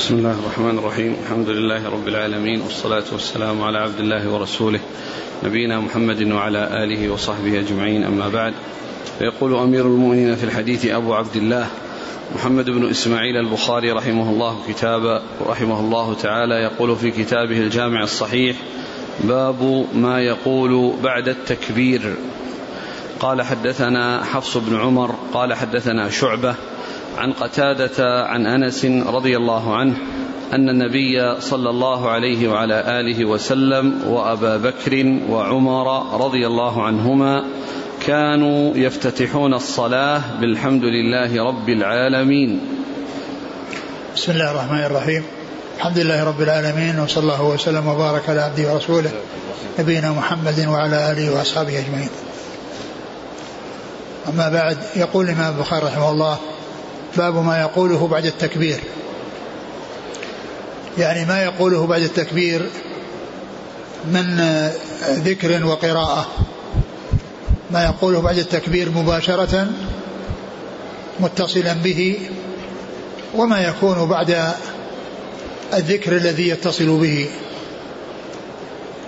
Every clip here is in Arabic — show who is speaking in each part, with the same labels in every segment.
Speaker 1: بسم الله الرحمن الرحيم. الحمد لله رب العالمين والصلاة والسلام على عبد الله ورسوله نبينا محمد وعلى آله وصحبه أجمعين. أما بعد فيقول أمير المؤمنين في الحديث أبو عبد الله محمد بن إسماعيل البخاري رحمه الله كتاب رحمه الله تعالى يقول في كتابه الجامع الصحيح باب ما يقول بعد التكبير. قال حدثنا حفص بن عمر قال حدثنا شعبة عن قتادة عن أنس رضي الله عنه أن النبي صلى الله عليه وعلى آله وسلم وأبا بكر وعمر رضي الله عنهما كانوا يفتتحون الصلاة بالحمد لله رب العالمين.
Speaker 2: بسم الله الرحمن الرحيم. الحمد لله رب العالمين وصلى الله وسلم وبارك على عبده ورسوله نبينا محمد وعلى آله وأصحابه أجمعين. أما بعد يقول الإمام البخاري رحمه الله باب ما يقوله بعد التكبير. يعني ما يقوله بعد التكبير من ذكر وقراءة. ما يقوله بعد التكبير مباشرة متصلا به وما يكون بعد الذكر الذي يتصل به.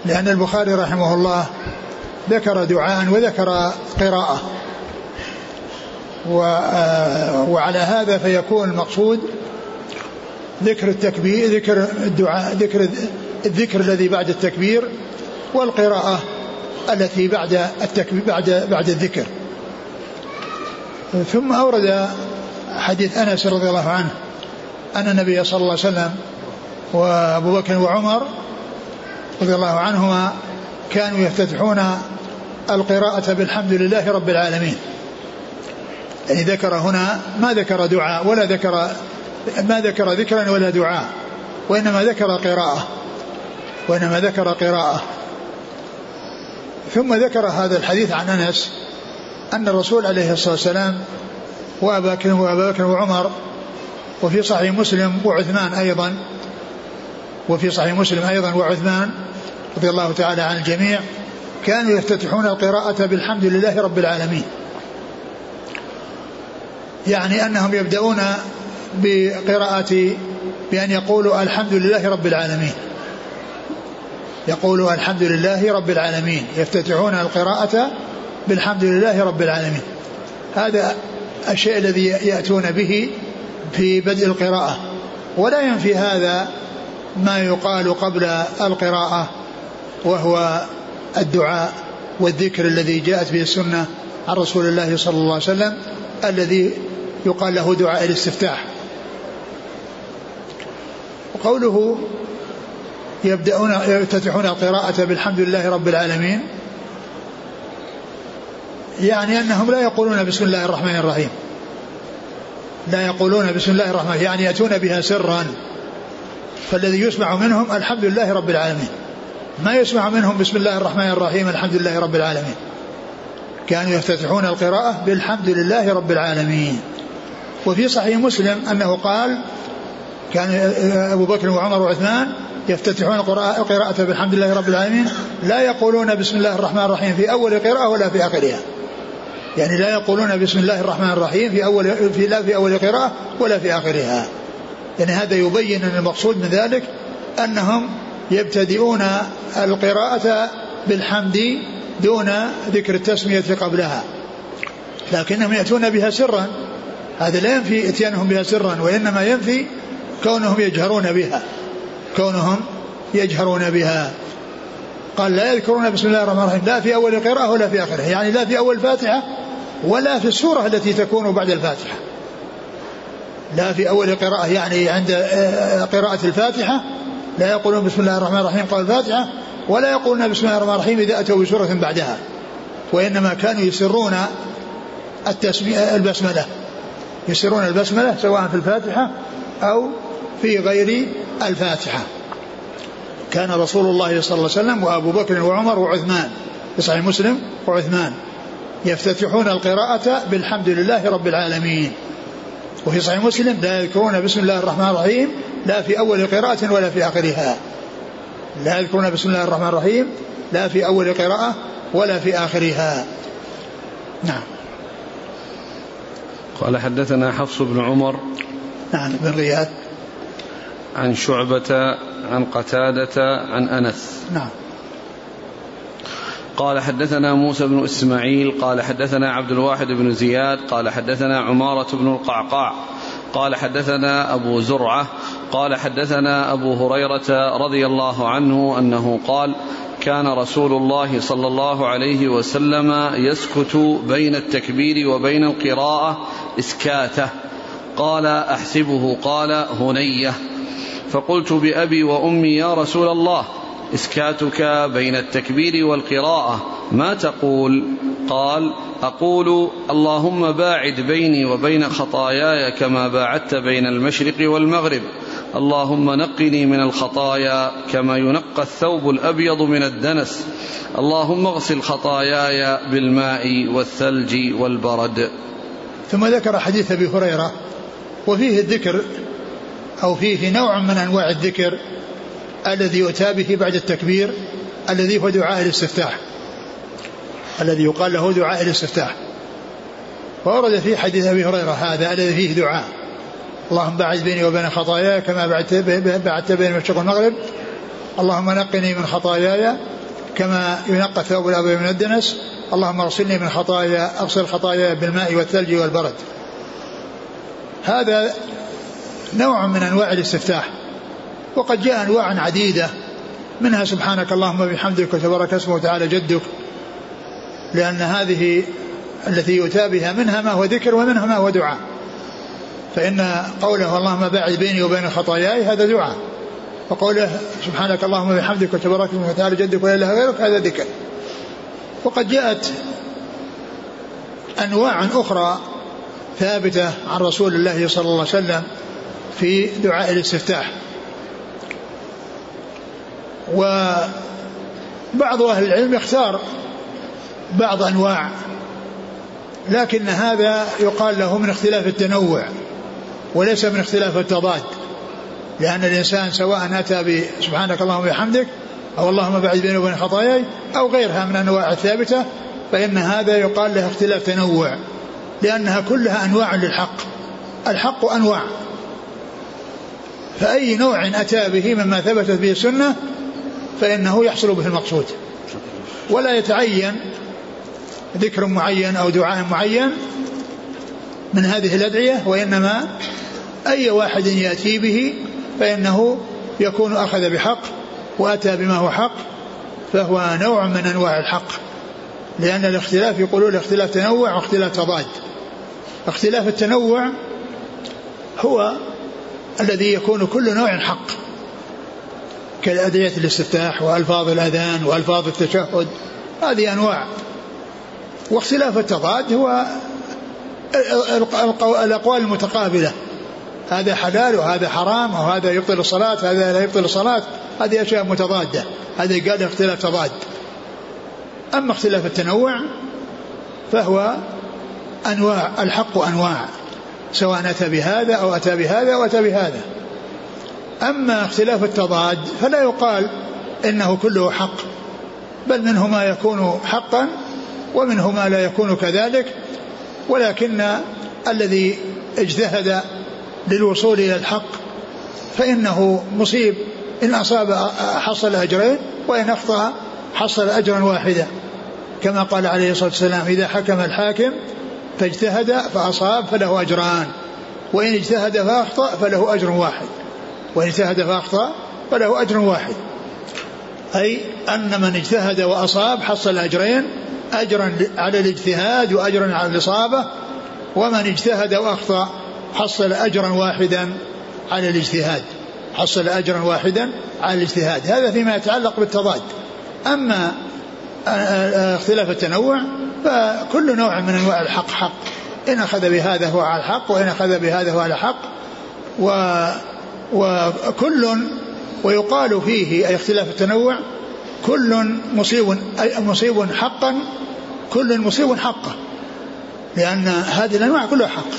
Speaker 2: لأن البخاري رحمه الله ذكر دعاء وذكر قراءة. وعلى هذا فيكون المقصود ذكر التكبير ذكر الدعاء ذكر الذكر الذي بعد التكبير والقراءة التي بعد التكبير بعد بعد الذكر. ثم أورد حديث أنس رضي الله عنه أن النبي صلى الله عليه وسلم وأبو بكر وعمر رضي الله عنهما كانوا يفتتحون القراءة بالحمد لله رب العالمين. يعني ذكر هنا ما ذكر دعاء ولا ذكر ما ذكر ذكرا ولا دعاء وإنما ذكر قراءة وإنما ذكر قراءة. ثم ذكر هذا الحديث عن أنس أن الرسول عليه الصلاة والسلام وأبا بكر وأبا بكر وعمر وفي صحيح مسلم وعثمان أيضا وفي صحيح مسلم أيضا وعثمان رضي الله تعالى عن الجميع كانوا يفتتحون القراءة بالحمد لله رب العالمين. يعني أنهم يبدأون بقراءة بأن يقولوا الحمد لله رب العالمين. يقولوا الحمد لله رب العالمين. يفتتحون القراءة بالحمد لله رب العالمين. هذا الشيء الذي يأتون به في بدء القراءة. ولا ينفي هذا ما يقال قبل القراءة وهو الدعاء والذكر الذي جاءت به السنة عن رسول الله صلى الله عليه وسلم الذي يقال له دعاء الاستفتاح. وقوله يبدأون يفتتحون القراءة بالحمد لله رب العالمين يعني أنهم لا يقولون بسم الله الرحمن الرحيم. لا يقولون بسم الله الرحمن يعني يأتون بها سرا. فالذي يسمع منهم الحمد لله رب العالمين. ما يسمع منهم بسم الله الرحمن الرحيم الحمد لله رب العالمين. كانوا يفتتحون القراءة بالحمد لله رب العالمين. وفي صحيح مسلم أنه قال كان أبو بكر وعمر وعثمان يفتتحون القراءة بالحمد لله رب العالمين لا يقولون بسم الله الرحمن الرحيم في أول قراءة ولا في آخرها. يعني لا يقولون بسم الله الرحمن الرحيم في أول في لا في أول قراءة ولا في آخرها. يعني هذا يبين أن المقصود من ذلك أنهم يبتدئون القراءة بالحمد دون ذكر التسمية قبلها. لكنهم يأتون بها سرا. هذا لا ينفي إتيانهم بها سرا وإنما ينفي كونهم يجهرون بها. كونهم يجهرون بها. قال لا يذكرون بسم الله الرحمن الرحيم لا في أول قراءة ولا في آخرها. يعني لا في أول الفاتحة ولا في السورة التي تكون بعد الفاتحة. لا في أول قراءة يعني عند آه، قراءة الفاتحة لا يقولون بسم الله الرحمن الرحيم قبل الفاتحة ولا يقولون بسم الله الرحمن الرحيم إذا أتوا بسورة بعدها. وإنما كانوا يسرون البسملة. يسرون البسملة سواء في الفاتحة أو في غير الفاتحة. كان رسول الله صلى الله عليه وسلم وأبو بكر وعمر وعثمان في صحيح مسلم وعثمان يفتتحون القراءة بالحمد لله رب العالمين. وفي صحيح مسلم لا يذكرون بسم الله الرحمن الرحيم لا في أول قراءة ولا في آخرها. لا يذكرون بسم الله الرحمن الرحيم لا في أول قراءة ولا في آخرها. نعم.
Speaker 1: قال حدثنا حفص بن عمر
Speaker 2: نعم بن غياث
Speaker 1: عن شعبة عن قتادة عن أنس.
Speaker 2: نعم.
Speaker 1: قال حدثنا موسى بن إسماعيل قال حدثنا عبد الواحد بن زياد قال حدثنا عمارة بن القعقاع قال حدثنا أبو زرعة قال حدثنا أبو هريرة رضي الله عنه أنه قال كان رسول الله صلى الله عليه وسلم يسكت بين التكبير وبين القراءة إسكاته. قال أحسبه قال هنيه. فقلت بأبي وأمي يا رسول الله إسكاتك بين التكبير والقراءة ما تقول؟ قال أقول اللهم باعد بيني وبين خطاياي كما باعدت بين المشرق والمغرب. اللهم نقني من الخطايا كما ينقى الثوب الأبيض من الدنس. اللهم اغسل خطاياي بالماء والثلج والبرد.
Speaker 2: ثم ذكر حديث أبي هريرة وفيه الذكر أو فيه نوع من أنواع الذكر الذي يؤتى به بعد التكبير الذي هو دعاء الاستفتاح. الذي يقال له دعاء الاستفتاح. وورد في حديث أبي هريرة هذا الذي فيه دعاء. اللهم باعد بيني وبين خطاياي كما بعدت بين المشرق والمغرب اللهم نقني من خطاياي كما ينقى الثوب الابيض من الدنس. اللهم اغسلني من خطايا اغسل خطاياي بالماء والثلج والبرد. هذا نوع من أنواع الاستفتاح. وقد جاء أنواع عديدة. منها سبحانك اللهم وبحمدك وتبارك اسمه وتعالى جدك. لأن هذه التي يؤتى بها منها ما هو ذكر ومنها ما هو دعاء. فإن قوله اللهم باعد بيني وبين خطاياي هذا دعاء. وقوله سبحانك اللهم وبحمدك وتبارك وتعالى جدك ولا إله غيرك هذا ذكر. وقد جاءت أنواع أخرى ثابتة عن رسول الله صلى الله عليه وسلم في دعاء الاستفتاح. وبعض أهل العلم يختار بعض أنواع لكن هذا يقال له من اختلاف التنوع. وليس من اختلاف التضاد. لأن الإنسان سواء أتى بسبحانك اللهم وبحمدك أو اللهم بعد بيني وبين خطاياي أو غيرها من الأنواع الثابتة فإن هذا يقال له اختلاف تنوع. لأنها كلها أنواع للحق. الحق أنواع. فأي نوع أتى به مما ثبتت به السنة فإنه يحصل به المقصود. ولا يتعين ذكر معين أو دعاء معين من هذه الأدعية وإنما أي واحد يأتي به فإنه يكون أخذ بحق وأتى بما هو حق فهو نوع من أنواع الحق لأن الاختلاف يقولون اختلاف تنوع واختلاف تضاد. اختلاف التنوع هو الذي يكون كل نوع حق كأدعية الاستفتاح وألفاظ الأذان وألفاظ التشهد هذه أنواع. واختلاف التضاد هو الأقوال المتقابلة. هذا حلال وهذا حرام وهذا يبطل الصلاة هذا لا يبطل الصلاة. هذه أشياء متضادة. هذه قال اختلاف تضاد. أما اختلاف التنوع فهو أنواع الحق أنواع. سواء أتى بهذا أو أتى بهذا أو أتى بهذا. أما اختلاف التضاد فلا يقال إنه كله حق بل منه ما يكون حقا ومنه ما لا يكون كذلك. ولكن الذي اجتهد للوصول إلى الحق فإنه مصيب. إن أصاب حصل أجرين وإن أخطأ حصل أجرا واحدا. كما قال عليه الصلاة والسلام إذا حكم الحاكم فاجتهد فأصاب فله أجران وإن اجتهد فأخطأ فله أجر واحد وإن اجتهد فأخطأ فله أجر واحد. أي أن من اجتهد وأصاب حصل أجرين أجرا على الاجتهاد وأجرا على الإصابة ومن اجتهد وأخطأ حصل أجرا واحدا على الاجتهاد. حصل أجرا واحدا على الاجتهاد. هذا فيما يتعلق بالتضاد. أما اختلاف التنوع فكل نوع من أنواع الحق حق. إن أخذ بهذا هو على الحق وإن أخذ بهذا هو على حق. و وكل ويقال فيه أي اختلاف التنوع كل مصيب مصيب حقا كل مصيب حقه. لأن هذه الأنواع كلها حق.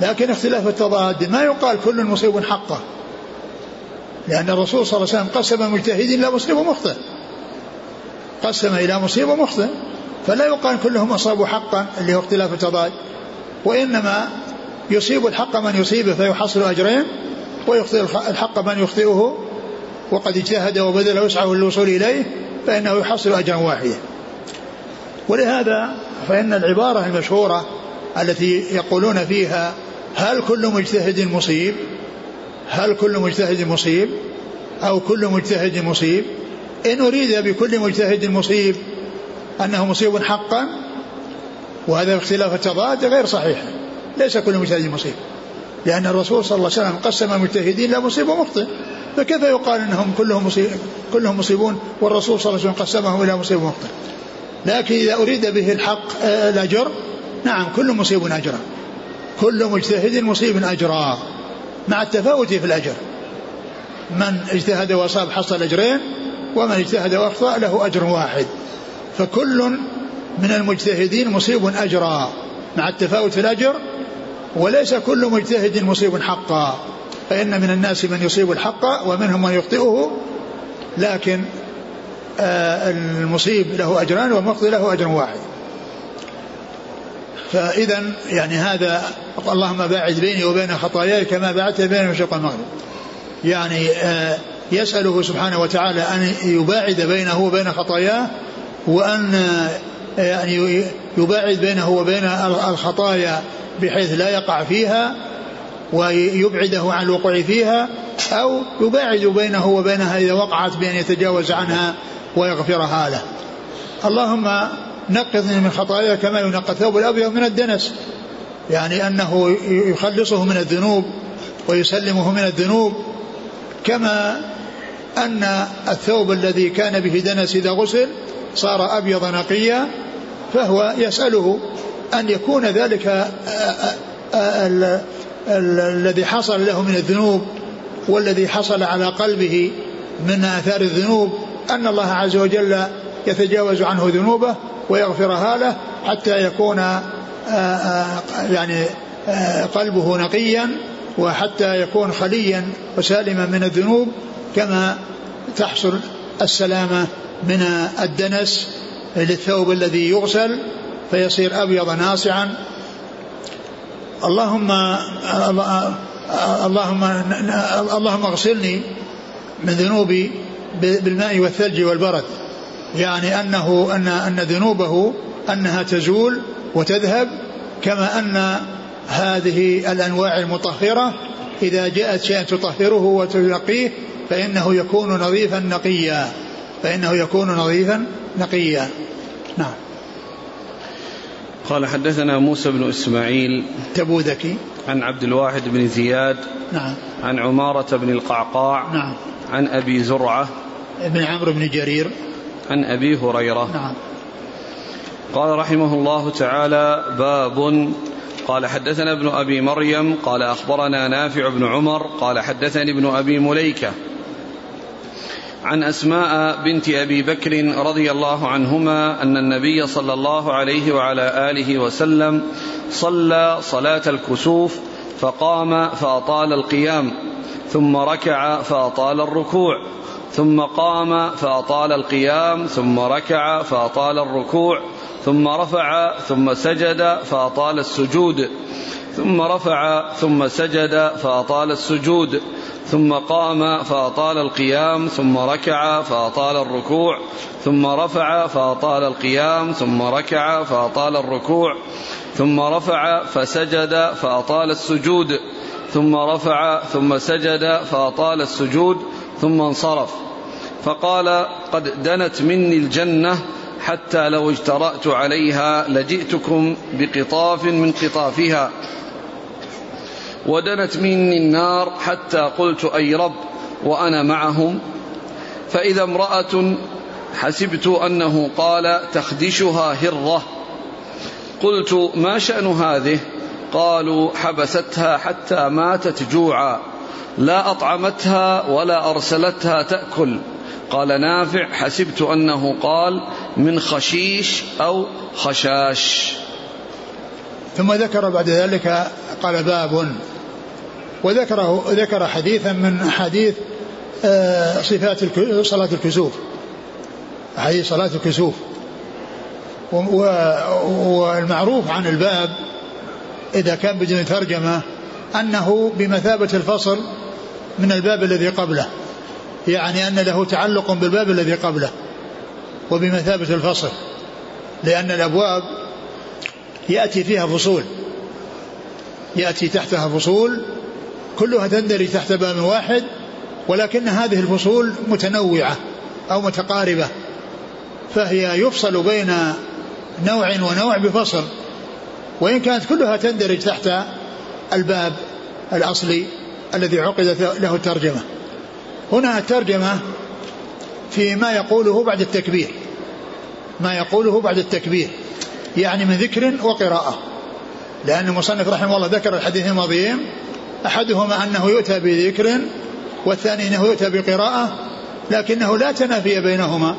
Speaker 2: لكن اختلاف التضاد ما يقال كل مصيب حقه. لأن الرسول صلى الله عليه وسلم قسم المجتهدين إلى مصيب ومخطئ. قسم إلى مصيب ومخطئ. فلا يقال كلهم أصابوا حقا اللي هو اختلاف التضاد. وإنما يصيب الحق من يصيبه فيحصل أجرين ويخطئ الحق من يخطئه وقد اجتهد وبذل وسعه للوصول إليه فإنه يحصل أجرا واحدا. ولهذا فإن العبارة المشهورة التي يقولون فيها هل كل مجتهد مصيب؟ هل كل مجتهد مصيب؟ أو كل مجتهد مصيب؟ إن أريد بكل مجتهد مصيب أنه مصيب حقا وهذا اختلاف التضاد غير صحيح. ليس كل مجتهد مصيب. لأن الرسول صلى الله عليه وسلم قسم المجتهدين إلى مصيب ومخطئ. فكيف يقال أنهم كلهم مصيب كلهم مصيبون والرسول صلى الله عليه وسلم قسمهم إلى مصيب ومخطئ؟ لكن إذا أريد به الحق آه، الأجر نعم كل مصيب أجرا. كل مجتهد مصيب أجرا مع التفاوت في الأجر. من اجتهد وأصاب حصل أجرين ومن اجتهد وأخطأ له أجر واحد. فكل من المجتهدين مصيب أجرا مع التفاوت في الأجر وليس كل مجتهد مصيب حقا. فإن من الناس من يصيب الحق ومنهم من يخطئه لكن آه، المصيب له أجران والمخطئ له أجر واحد. فإذا يعني هذا اللهم باعد بيني وبين خطاياي كما باعدت بين المشرق والمغرب يعني آه، يسأله سبحانه وتعالى أن يباعد بينه وبين خطاياه وأن آه، يعني يباعد بينه وبين الخطايا بحيث لا يقع فيها ويبعده عن الوقوع فيها أو يباعد بينه وبينها إذا وقعت بأن يتجاوز عنها ويغفرها له. اللهم نقذني من خطاياي كما ينقى الثوب الأبيض من الدنس. يعني أنه يخلصه من الذنوب ويسلمه من الذنوب. كما أن الثوب الذي كان به دنس إذا غسل صار أبيض نقيا فهو يسأله أن يكون ذلك الذي حصل له من الذنوب والذي حصل على قلبه من آثار الذنوب. أن الله عز وجل يتجاوز عنه ذنوبه ويغفرها له حتى يكون يعني قلبه نقيا وحتى يكون خليا وسالما من الذنوب كما تحصل السلامة من الدنس للثوب الذي يغسل فيصير أبيض ناصعا. اللهم اللهم اللهم اغسلني من ذنوبي بالماء والثلج والبرد. يعني أنه أن أن ذنوبه أنها تزول وتذهب كما أن هذه الأنواع المطهرة إذا جاءت شيئا تطهره وتنقيه فإنه يكون نظيفا نقيا فإنه يكون نظيفا نقيا. نعم.
Speaker 1: قال حدثنا موسى بن إسماعيل
Speaker 2: تبوذكي.
Speaker 1: عن عبد الواحد بن زياد
Speaker 2: نعم.
Speaker 1: عن عمارة بن القعقاع
Speaker 2: نعم.
Speaker 1: عن أبي زرعة
Speaker 2: بن عمرو بن جرير.
Speaker 1: عن أبي هريرة.
Speaker 2: نعم.
Speaker 1: قال رحمه الله تعالى باب. قال حدثنا ابن أبي مريم. قال أخبرنا نافع بن عمر. قال حدثني ابن أبي مليكة. عن أسماء بنت أبي بكر رضي الله عنهما أن النبي صلى الله عليه وعلى آله وسلم صلى صلاة الكسوف فقام فأطال القيام ثم ركع فأطال الركوع. ثم قام فأطال القيام ثم ركع فأطال الركوع ثم رفع ثم سجد فأطال السجود ثم رفع ثم سجد فأطال السجود ثم قام فأطال القيام ثم ركع فأطال الركوع ثم رفع فأطال القيام ثم ركع فأطال الركوع ثم رفع فسجد فأطال السجود ثم رفع ثم سجد فأطال السجود ثم انصرف. فقال قد دنت مني الجنة حتى لو اجترأت عليها لجئتكم بقطاف من قطافها. ودنت مني النار حتى قلت أي رب وأنا معهم. فإذا امرأة حسبت أنه قال تخدشها هرة. قلت ما شأن هذه؟ قالوا حبستها حتى ماتت جوعا. لا أطعمتها ولا أرسلتها تأكل. قال نافع حسبت أنه قال من خشيش أو خشاش.
Speaker 2: ثم ذكر بعد ذلك قال باب. وذكره ذكر حديثا من أحاديث آه، صفات صلاة الكسوف. حديث صلاة الكسوف. والمعروف عن الباب إذا كان بدون ترجمة أنه بمثابة الفصل من الباب الذي قبله. يعني أن له تعلق بالباب الذي قبله وبمثابة الفصل لأن الأبواب يأتي فيها فصول يأتي تحتها فصول كلها تندرج تحت باب واحد ولكن هذه الفصول متنوعة أو متقاربة فهي يفصل بين نوع ونوع بفصل وإن كانت كلها تندرج تحت الباب الأصلي الذي عقدت له الترجمة. هنا الترجمة في ما يقوله بعد التكبير. ما يقوله بعد التكبير. يعني من ذكر وقراءة. لأن المصنف رحمه الله ذكر الحديث الماضيين أحدهما أنه يؤتى بذكر والثاني أنه يؤتى بقراءة. لكنه لا تنافي بينهما.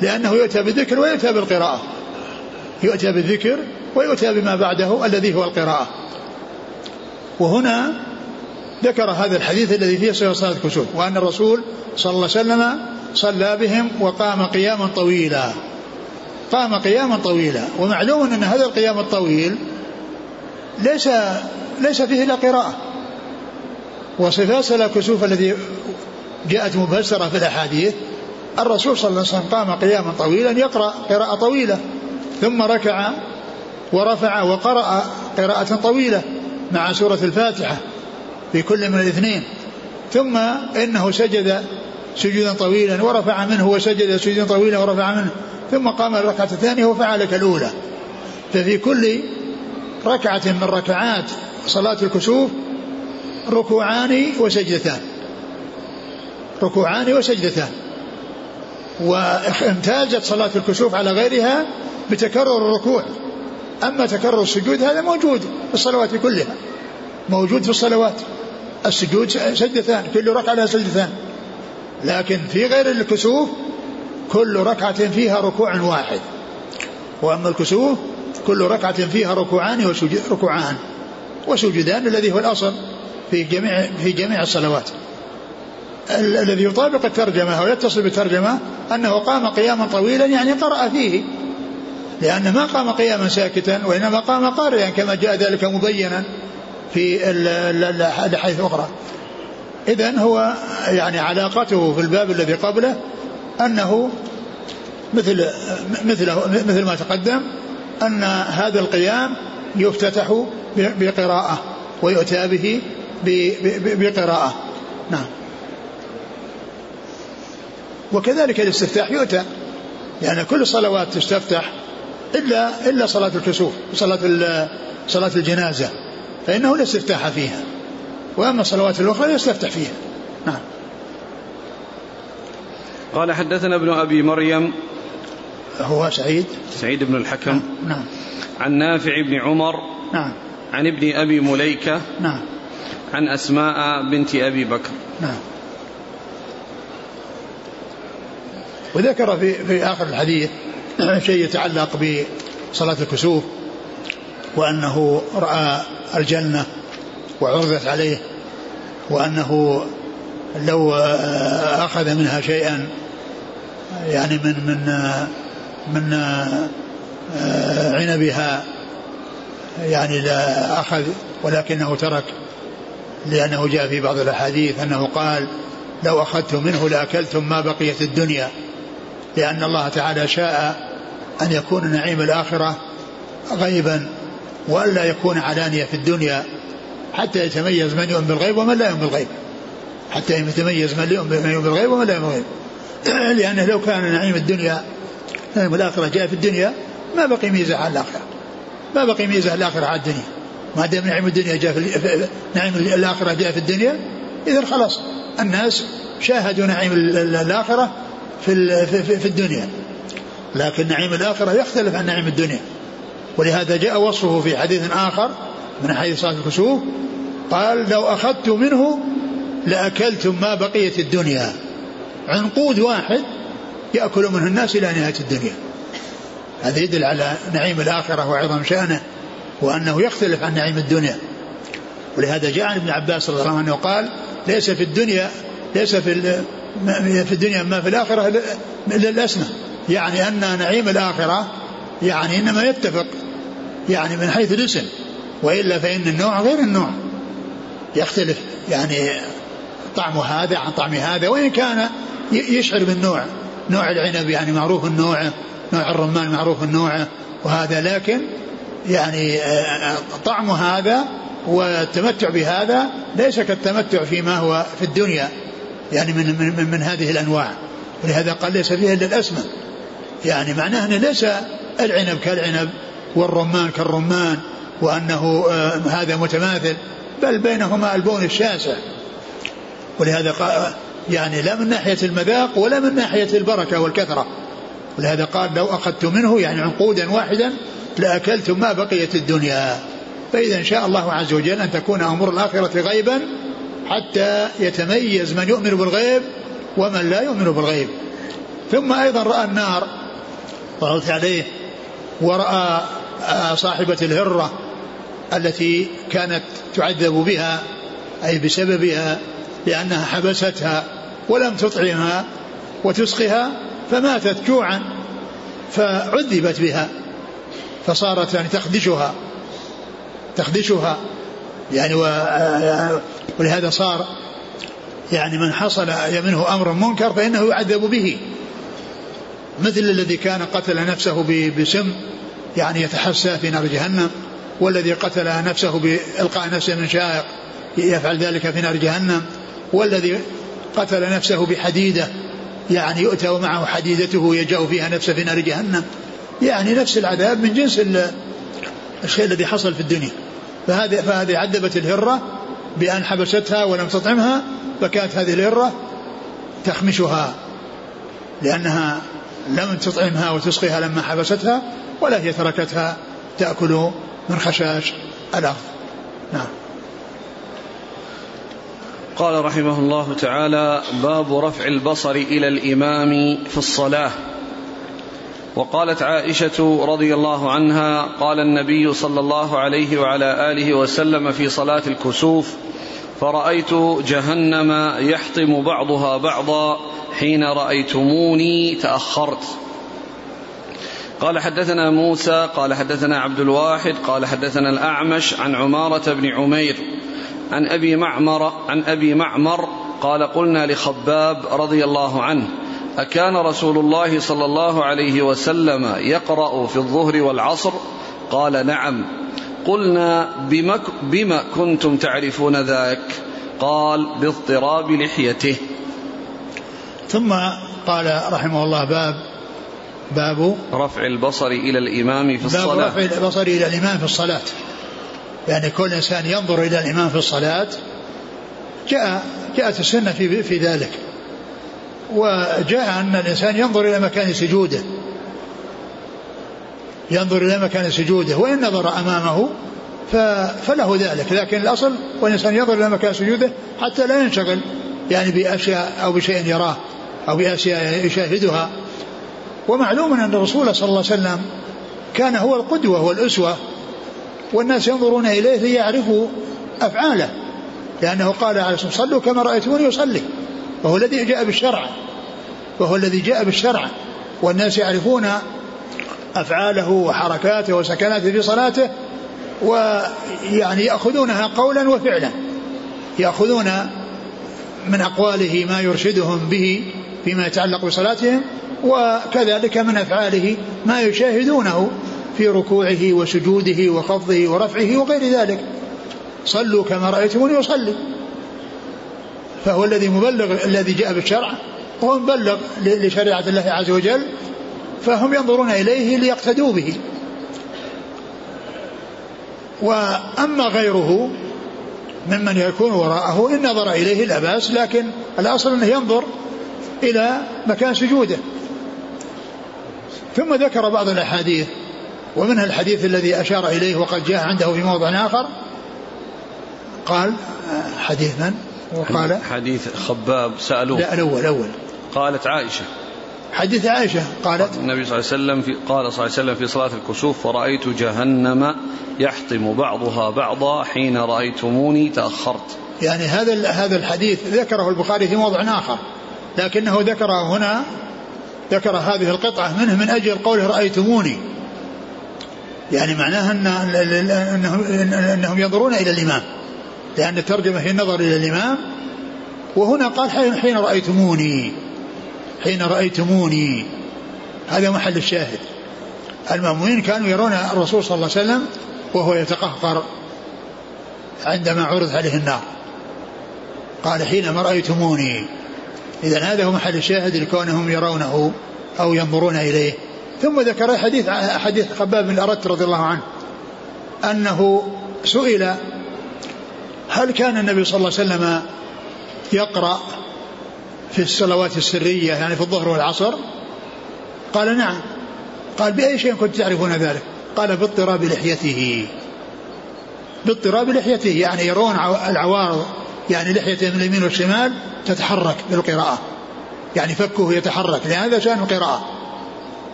Speaker 2: لأنه يؤتى بالذكر ويؤتى بالقراءة. يؤتى بالذكر ويؤتى بما بعده الذي هو القراءة. وهنا ذكر هذا الحديث الذي فيه صفة صلاة الكسوف وأن الرسول صلى الله عليه وسلم صلى بهم وقام قياما طويلا. قام قياما طويلا ومعلوم أن هذا القيام الطويل ليس ليس فيه إلا قراءة. وصفات صلاة الكسوف الذي جاءت مفسرة في الأحاديث الرسول صلى الله عليه وسلم قام قياما طويلا يقرأ قراءة طويلة ثم ركع ورفع وقرأ قراءة طويلة مع سورة الفاتحة. في كل من الاثنين. ثم إنه سجد سجودا طويلا ورفع منه وسجد سجودا طويلا ورفع منه. ثم قام الركعة الثانية وفعل كالأولى. ففي كل ركعة من ركعات صلاة الكسوف ركوعان وسجدتان. ركوعان وسجدتان. وامتازت صلاة الكسوف على غيرها بتكرر الركوع. أما تكرر السجود هذا موجود في الصلوات كلها. موجود في الصلوات. السجود سجدتان كل ركعة لها سجدتان. لكن في غير الكسوف كل ركعة فيها ركوع واحد. وأما الكسوف كل ركعة فيها ركوعان ركوعان. وسجدان الذي هو الأصل في جميع في جميع الصلوات. الذي يطابق الترجمة ويتصل بالترجمة أنه قام قياما طويلا يعني قرأ فيه. لأن ما قام قياما ساكتا وإنما قام قارئا كما جاء ذلك مبينا. في الأحاديث الأخرى إذا هو يعني علاقته في الباب الذي قبله أنه مثل مثله مثل ما تقدم أن هذا القيام يفتتح بقراءة ويؤتى به بقراءة. نعم. وكذلك الاستفتاح يؤتى. لأن يعني كل الصلوات تستفتح إلا إلا صلاة الكسوف صلاة صلاة الجنازة. فإنه لا استفتاح فيها. وأما الصلوات الأخرى يستفتح فيها. نعم.
Speaker 1: قال حدثنا ابن أبي مريم.
Speaker 2: هو سعيد.
Speaker 1: سعيد بن الحكم. نعم,
Speaker 2: نعم.
Speaker 1: عن نافع بن عمر.
Speaker 2: نعم.
Speaker 1: عن ابن أبي مليكة.
Speaker 2: نعم.
Speaker 1: عن أسماء بنت أبي بكر.
Speaker 2: نعم. وذكر في في آخر الحديث شيء يتعلق بصلاة الكسوف وأنه رأى الجنة وعرضت عليه وأنه لو أخذ منها شيئا يعني من من من عنبها يعني لا أخذ ولكنه ترك لأنه جاء في بعض الأحاديث أنه قال لو أخذت منه لأكلتم ما بقيت الدنيا لأن الله تعالى شاء أن يكون نعيم الآخرة غيبا. وألا يكون علانية في الدنيا حتى يتميز من يؤمن بالغيب ومن لا يؤمن بالغيب. حتى يتميز من يؤمن بالغيب ومن لا يؤمن بالغيب. لأنه لو كان نعيم الدنيا نعيم الآخرة جاء في الدنيا ما بقي ميزة على الآخرة. ما بقي ميزة الآخرة على الدنيا. ما دام نعيم الدنيا جاء في نعيم الآخرة جاء في الدنيا إذا خلاص الناس شاهدوا نعيم الآخرة في في الدنيا. لكن نعيم الآخرة يختلف عن نعيم الدنيا. ولهذا جاء وصفه في حديث آخر من حديث صلاة الكسوف قال لو أخذت منه لأكلتم ما بقيت الدنيا. عنقود واحد يأكل منه الناس إلى نهاية الدنيا. هذا يدل على نعيم الآخرة وعظم شأنه وأنه يختلف عن نعيم الدنيا. ولهذا جاء عن ابن عباس رضي الله عنه قال ليس في الدنيا ليس في في الدنيا ما في الآخرة إلا الأسنى يعني أن نعيم الآخرة يعني إنما يتفق يعني من حيث الاسم وإلا فإن النوع غير النوع. يختلف يعني طعم هذا عن طعم هذا وإن كان يشعر بالنوع. نوع العنب يعني معروف النوع نوع الرمان معروف النوع وهذا لكن يعني آه، طعم هذا والتمتع بهذا ليس كالتمتع فيما هو في الدنيا يعني من من, من هذه الأنواع. ولهذا قال ليس فيها إلا الاسمن يعني معناه انه ليس العنب كالعنب والرمان كالرمان وأنه آه، هذا متماثل بل بينهما البون الشاسع. ولهذا قال يعني لا من ناحية المذاق ولا من ناحية البركة والكثرة. ولهذا قال لو أخذت منه يعني عنقودا واحدا لأكلتم ما بقيت الدنيا. فإذا إن شاء الله عز وجل أن تكون أمور الآخرة غيبا حتى يتميز من يؤمن بالغيب ومن لا يؤمن بالغيب. ثم أيضا رأى النار قالت عليه ورأى صاحبة الهرة التي كانت تعذب بها أي بسببها لأنها حبستها ولم تطعمها وتسقها فماتت جوعا فعذبت بها فصارت يعني تخدشها تخدشها. يعني ولهذا صار يعني من حصل منه أمر منكر فإنه يعذب به مثل الذي كان قتل نفسه بسم يعني يتحسى في نار جهنم والذي قتل نفسه بإلقاء نفسه من شائق يفعل ذلك في نار جهنم والذي قتل نفسه بحديدة يعني يؤتى ومعه حديدته يجأ فيها نفسه في نار جهنم. يعني نفس العذاب من جنس الشيء الذي حصل في الدنيا. فهذه فهذه عذبت الهرة بأن حبستها ولم تطعمها فكانت هذه الهرة تخمشها لأنها لم تطعمها وتسقيها لما حبستها ولا هي تركتها تأكل من خشاش الأرض. نعم.
Speaker 1: قال رحمه الله تعالى باب رفع البصر إلى الإمام في الصلاة. وقالت عائشة رضي الله عنها قال النبي صلى الله عليه وعلى آله وسلم في صلاة الكسوف فرأيت جهنم يحطم بعضها بعضا حين رأيتموني تأخرت. قال حدثنا موسى قال حدثنا عبد الواحد قال حدثنا الأعمش عن عمارة بن عمير عن أبي معمر عن أبي معمر قال قلنا لخباب رضي الله عنه أكان رسول الله صلى الله عليه وسلم يقرأ في الظهر والعصر؟ قال نعم. قلنا بما, بما كنتم تعرفون ذاك قال باضطراب لحيته.
Speaker 2: ثم قال رحمه الله باب باب
Speaker 1: رفع البصر إلى الإمام في الصلاة.
Speaker 2: باب رفع البصر إلى الإمام في الصلاة. يعني كل إنسان ينظر إلى الإمام في الصلاة جاء جاءت السنة في, في ذلك. وجاء أن الإنسان ينظر إلى مكان سجوده. ينظر إلى مكان سجوده وإن نظر أمامه فله ذلك. لكن الأصل والإنسان ينظر إلى مكان سجوده حتى لا ينشغل يعني بأشياء أو بشيء يراه أو بأشياء يشاهدها. ومعلوم أن الرسول صلى الله عليه وسلم كان هو القدوة والأسوة والناس ينظرون إليه ليعرفوا أفعاله لأنه قال عليه الصلاة صلوا كما رأيتموني يصلي وهو الذي جاء بالشرع وهو الذي جاء بالشرع والناس يعرفون أفعاله وحركاته وسكناته في صلاته ويعني يأخذونها قولا وفعلا. يأخذون من أقواله ما يرشدهم به فيما يتعلق بصلاتهم وكذلك من أفعاله ما يشاهدونه في ركوعه وسجوده وخفضه ورفعه وغير ذلك. صلوا كما رأيتموني يصلي فهو الذي مبلغ الذي جاء بالشرع وهو مبلغ لشريعة الله عز وجل فهم ينظرون إليه ليقتدوا به. وأما غيره ممن يكون وراءه إن نظر إليه لا بأس لكن الأصل أنه ينظر إلى مكان سجوده. ثم ذكر بعض الأحاديث ومنها الحديث الذي أشار إليه وقد جاء عنده في موضع آخر. قال حديث من؟
Speaker 1: وقال؟ حديث خباب سألوه.
Speaker 2: لا الأول الأول.
Speaker 1: قالت عائشة
Speaker 2: حديث عائشة قالت
Speaker 1: النبي صلى الله عليه وسلم في قال صلى الله عليه وسلم في صلاة الكسوف فرأيت جهنم يحطم بعضها بعضا حين رأيتموني تأخرت.
Speaker 2: يعني هذا هذا الحديث ذكره البخاري في موضع آخر لكنه ذكره هنا ذكر هذه القطعة منه من أجل قوله رأيتموني يعني معناها أن أنهم, أنهم ينظرون إلى الإمام لأن الترجمة هي النظر إلى الإمام وهنا قال حين رأيتموني حين رأيتموني. هذا محل الشاهد. المأمومين كانوا يرون الرسول صلى الله عليه وسلم وهو يتقهقر عندما عرض عليه النار. قال حينما رأيتموني. إذا هذا هو محل الشاهد لكونهم يرونه أو ينظرون إليه. ثم ذكر حديث حديث خباب بن الأرت رضي الله عنه أنه سئل هل كان النبي صلى الله عليه وسلم يقرأ في الصلوات السرية يعني في الظهر والعصر؟ قال نعم. قال بأي شيء كنت تعرفون ذلك؟ قال باضطراب لحيته. باضطراب لحيته يعني يرون العوارض يعني لحيته من اليمين والشمال تتحرك بالقراءة. يعني فكه يتحرك لهذا شأن القراءة.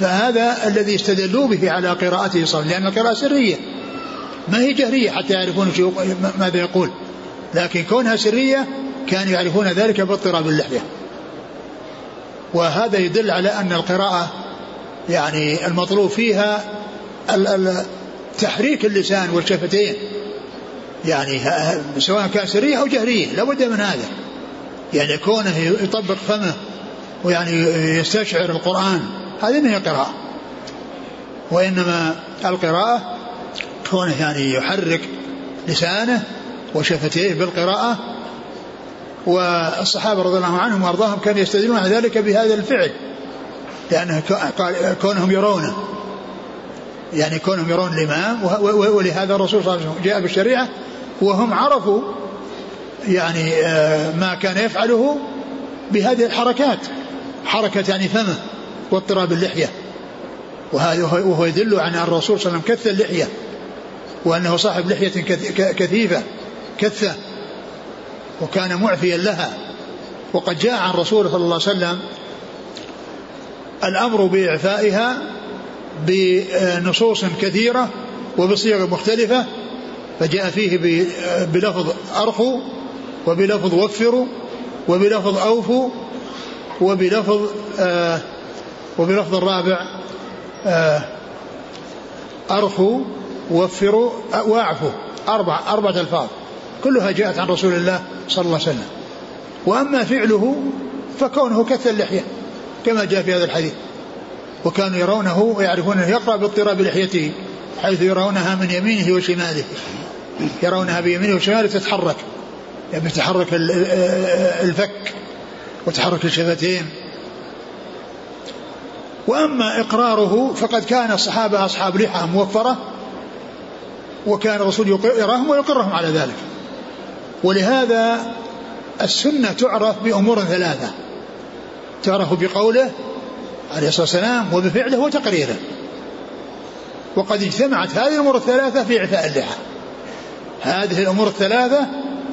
Speaker 2: فهذا الذي استدلوا به على قراءته صلى لأن القراءة سرية. ما هي جهرية حتى يعرفون ماذا يقول. لكن كونها سرية كانوا يعرفون ذلك باضطراب اللحية. وهذا يدل على أن القراءة يعني المطلوب فيها تحريك اللسان والشفتين. يعني سواء كان سرية أو جهرية لابد من هذا. يعني كونه يطبق فمه ويعني يستشعر القرآن هذه ما هي قراءة. وإنما القراءة كونه يعني يحرك لسانه وشفتيه بالقراءة والصحابة رضي الله عنهم وأرضاهم كانوا يستدلون على ذلك بهذا الفعل. لأنه كونهم يرونه. يعني كونهم يرون الإمام ولهذا الرسول صلى الله عليه وسلم جاء بالشريعة وهم عرفوا يعني آه، ما كان يفعله بهذه الحركات. حركة يعني فمه واضطراب اللحية. وهذا وهو يدل على أن الرسول صلى الله عليه وسلم كث اللحية وأنه صاحب لحية كثيفة كثة. وكان معفيا لها. وقد جاء عن رسول صلى الله عليه وسلم الأمر بإعفائها بنصوص كثيرة وبصيغ مختلفة فجاء فيه بلفظ أرخوا وبلفظ وفروا وبلفظ أوفوا وبلفظ آه وبلفظ الرابع آه أرخوا وفروا واعفوا أربع أربعة ألفاظ. كلها جاءت عن رسول الله صلى الله عليه وسلم. وأما فعله فكونه كث اللحية كما جاء في هذا الحديث. وكانوا يرونه ويعرفون أنه يقرأ باضطراب لحيته حيث يرونها من يمينه وشماله. يرونها بيمينه وشماله تتحرك. يعني تتحرك الفك وتحرك الشفتين. وأما إقراره فقد كان الصحابة أصحاب لحى موفرة وكان الرسول يقرهم ويقرهم على ذلك. ولهذا السنة تعرف بأمور ثلاثة. تعرف بقوله عليه الصلاة والسلام وبفعله وتقريره. وقد اجتمعت هذه الأمور الثلاثة في إعفاء اللحى. هذه الأمور الثلاثة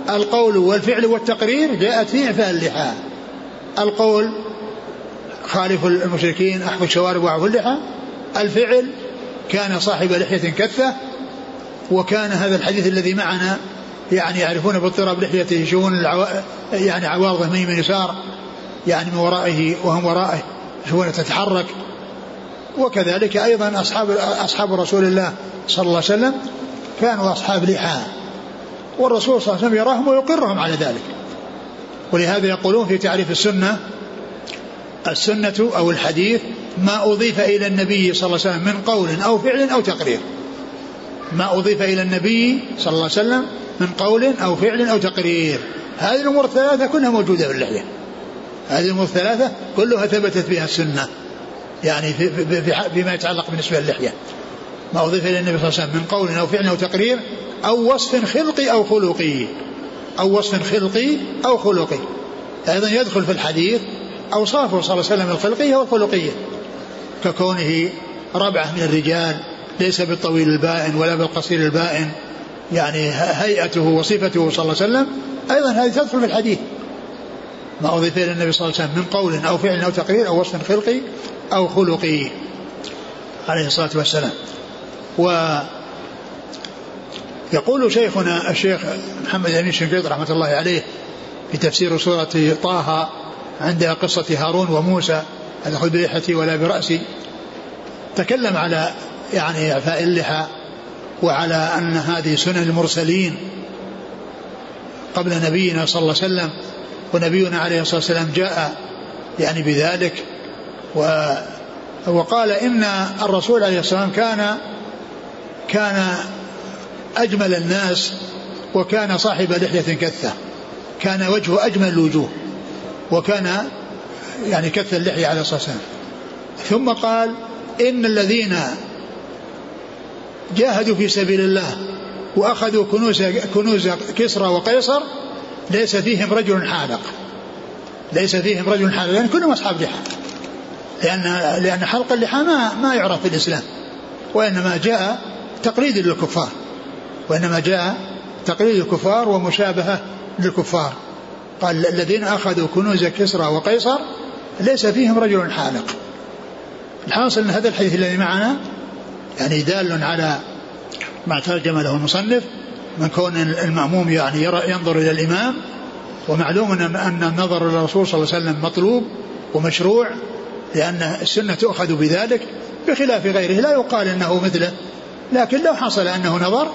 Speaker 2: القول والفعل والتقرير جاءت في إعفاء اللحى. القول خالف المشركين أحفظ الشوارب وأعفوا اللحى. الفعل كان صاحب لحية كثة. وكان هذا الحديث الذي معنا يعني يعرفون باضطراب لحيته يشوفون العو... يعني عوارضه من يمين يسار يعني من ورائه وهم ورائه يشوفونها تتحرك. وكذلك أيضا أصحاب أصحاب رسول الله صلى الله عليه وسلم كانوا أصحاب لحى. والرسول صلى الله عليه وسلم يراهم ويقرهم على ذلك. ولهذا يقولون في تعريف السنة السنة أو الحديث ما أضيف إلى النبي صلى الله عليه وسلم من قول أو فعل أو تقرير. ما أضيف إلى النبي صلى الله عليه وسلم من قول أو فعل أو تقرير. هذه الأمور الثلاثة كلها موجودة في اللحية. هذه الأمور الثلاثة كلها ثبتت بها السنة. يعني في في فيما يتعلق بالنسبة للحية. ما أضيف إلى النبي صلى الله عليه وسلم من قول أو فعل أو تقرير أو وصف خلقي أو خلقي. أو وصف خلقي أو خلقي. أيضا يدخل في الحديث أوصافه صلى الله عليه وسلم الخلقية والخلقية. ككونه ربعة من الرجال ليس بالطويل البائن ولا بالقصير البائن. يعني هيئته وصفته صلى الله عليه وسلم أيضا هذه تدخل في الحديث. ما أضيف إلى النبي صلى الله عليه وسلم من قول أو فعل أو تقرير أو وصف خلقي أو خلقي عليه الصلاة والسلام. و يقول شيخنا الشيخ محمد أمين شنقيط رحمة الله عليه في تفسير سورة طه عند قصة هارون وموسى خذ بريحتي ولا برأسي تكلم على يعني إعفاء اللحى وعلى أن هذه سنن المرسلين قبل نبينا صلى الله عليه وسلم ونبينا عليه الصلاة والسلام جاء يعني بذلك و وقال إن الرسول عليه الصلاة والسلام كان كان أجمل الناس وكان صاحب لحية كثة كان وجهه أجمل الوجوه وكان يعني كث اللحية عليه الصلاة والسلام. ثم قال إن الذين جاهدوا في سبيل الله وأخذوا كنوز كنوز كسرى وقيصر ليس فيهم رجل حالق. ليس فيهم رجل حالق لأن كلهم أصحاب لحى. لأن لأن حلق اللحى ما ما يعرف في الإسلام وإنما جاء تقليد للكفار وإنما جاء تقليد الكفار ومشابهة للكفار. قال الذين أخذوا كنوز كسرى وقيصر ليس فيهم رجل حالق. الحاصل أن هذا الحديث الذي معنا يعني دال على ما ترجم له المصنف من كون المأموم يعني يرى ينظر إلى الإمام ومعلوم أن النظر إلى الرسول صلى الله عليه وسلم مطلوب ومشروع لأن السنة تؤخذ بذلك بخلاف غيره لا يقال أنه مثله لكن لو حصل أنه نظر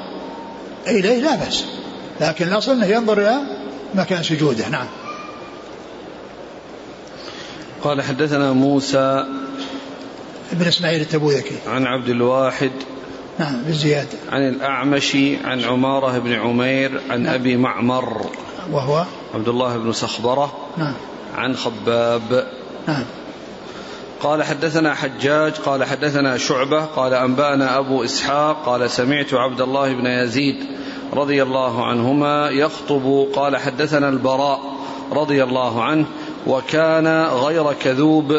Speaker 2: إليه لا بأس لكن الأصل أنه ينظر إلى مكان سجوده. نعم.
Speaker 1: قال حدثنا موسى
Speaker 2: ابن إسماعيل التبوذكي
Speaker 1: عن عبد الواحد.
Speaker 2: نعم بالزيادة.
Speaker 1: عن الأعمش عن عمارة بن عمير عن نعم. أبي معمر.
Speaker 2: وهو؟
Speaker 1: عبد الله بن صخبرة.
Speaker 2: نعم.
Speaker 1: عن خباب.
Speaker 2: نعم.
Speaker 1: قال حدثنا حجاج قال حدثنا شعبة قال أنبأنا أبو إسحاق قال سمعت عبد الله بن يزيد رضي الله عنهما يخطب قال حدثنا البراء رضي الله عنه وكان غير كذوب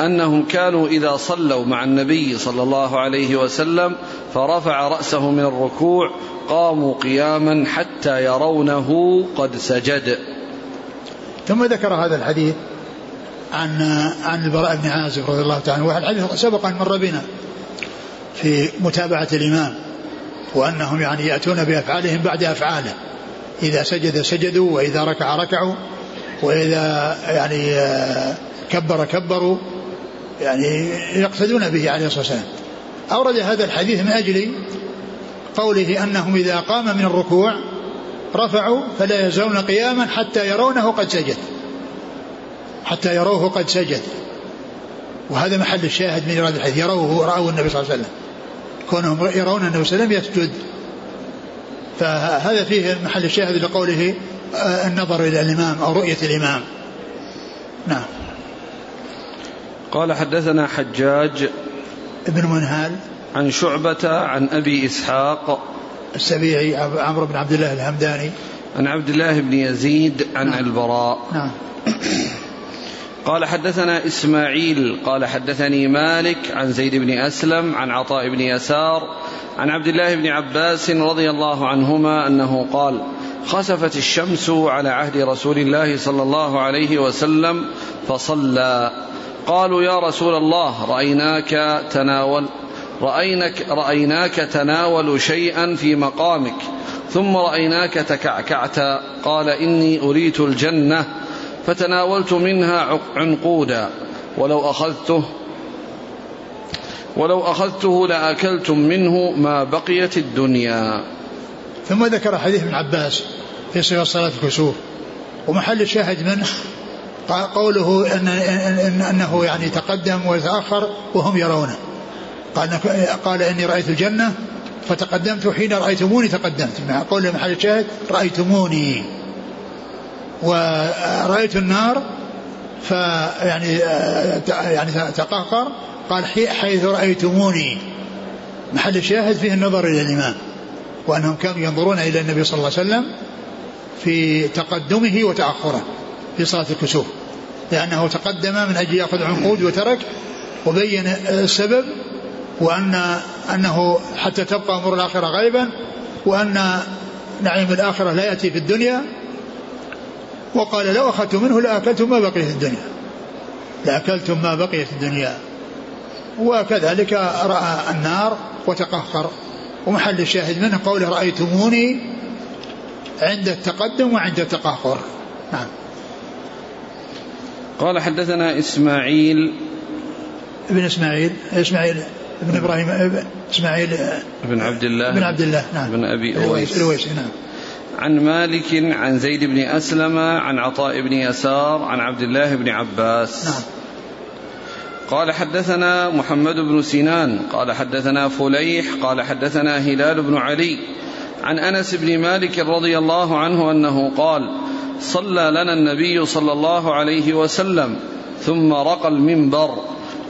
Speaker 1: أنهم كانوا إذا صلوا مع النبي صلى الله عليه وسلم فرفع رأسه من الركوع قاموا قياما حتى يرونه قد سجد.
Speaker 2: ثم ذكر هذا الحديث عن عن البراء بن عازب رضي الله تعالى عنه الحديث سبق أن مر بنا في متابعة الإمام وأنهم يعني يأتون بأفعالهم بعد أفعاله إذا سجد سجدوا وإذا ركع ركعوا وإذا يعني كبر كبروا يعني يقتدون به عليه الصلاة والسلام. أورد هذا الحديث من أجل قوله أنهم إذا قام من الركوع رفعوا فلا يزالون قياما حتى يرونه قد سجد. حتى يروه قد سجد. وهذا محل الشاهد من إرادة الحديث. يروه رأوا النبي صلى الله عليه وسلم. كونهم يرون النبي صلى الله عليه وسلم يسجد. فهذا فيه محل الشاهد لقوله آه، النظر إلى الإمام أو رؤية الإمام. نعم.
Speaker 1: قال حدثنا حجاج
Speaker 2: ابن منهال
Speaker 1: عن شعبة عن أبي إسحاق
Speaker 2: السبيعي عمرو بن عبد الله الهمداني.
Speaker 1: عن عبد الله بن يزيد عن نعم. البراء.
Speaker 2: نعم.
Speaker 1: قال حدثنا إسماعيل قال حدثني مالك عن زيد بن أسلم عن عطاء بن يسار عن عبد الله بن عباس رضي الله عنهما أنه قال خسفت الشمس على عهد رسول الله صلى الله عليه وسلم فصلى. قالوا يا رسول الله رأيناك تناول رأيناك, رأيناك تناول شيئا في مقامك ثم رأيناك تكعكعت قال إني أريت الجنة فتناولت منها عنقودا ولو أخذته ولو أخذته لأكلتم منه ما بقيت الدنيا.
Speaker 2: ثم ذكر حديث ابن عباس في صفة صلاة الكسوف ومحل الشاهد منه قوله إن إن أنه يعني تقدم وتأخر وهم يرونه. قال قال إني رأيت الجنة فتقدمت حين رأيتموني تقدمت. مع قول محل الشاهد رأيتموني. ورأيت النار فيعني يعني تقهقر. قال حيث رأيتموني. محل الشاهد فيه النظر إلى الإمام وأنهم كانوا ينظرون إلى النبي صلى الله عليه وسلم في تقدمه وتأخره في صلاة الكسوف. لأنه تقدم من أجل يأخذ عنقود وترك وبين السبب وأن أنه حتى تبقى أمور الآخرة غيبا وأن نعيم الآخرة لا يأتي في الدنيا. وقال لو أخذت منه لأكلتم ما بقي في الدنيا. لأكلتم ما بقي في الدنيا. وكذلك رأى النار وتقهقر. ومحل الشاهد منه قوله رأيتموني عند التقدم وعند التقهقر. نعم.
Speaker 1: قال حدثنا إسماعيل.
Speaker 2: ابن إسماعيل إسماعيل ابن إبراهيم إسماعيل
Speaker 1: بن عبد الله.
Speaker 2: بن عبد الله نعم.
Speaker 1: بن أبي أويس.
Speaker 2: الأويسي نعم.
Speaker 1: عن مالك عن زيد بن أسلم عن عطاء بن يسار عن عبد الله بن عباس.
Speaker 2: نعم.
Speaker 1: قال حدثنا محمد بن سنان قال حدثنا فليح قال حدثنا هلال بن علي. عن أنس بن مالك رضي الله عنه أنه قال صلى لنا النبي صلى الله عليه وسلم ثم رقى المنبر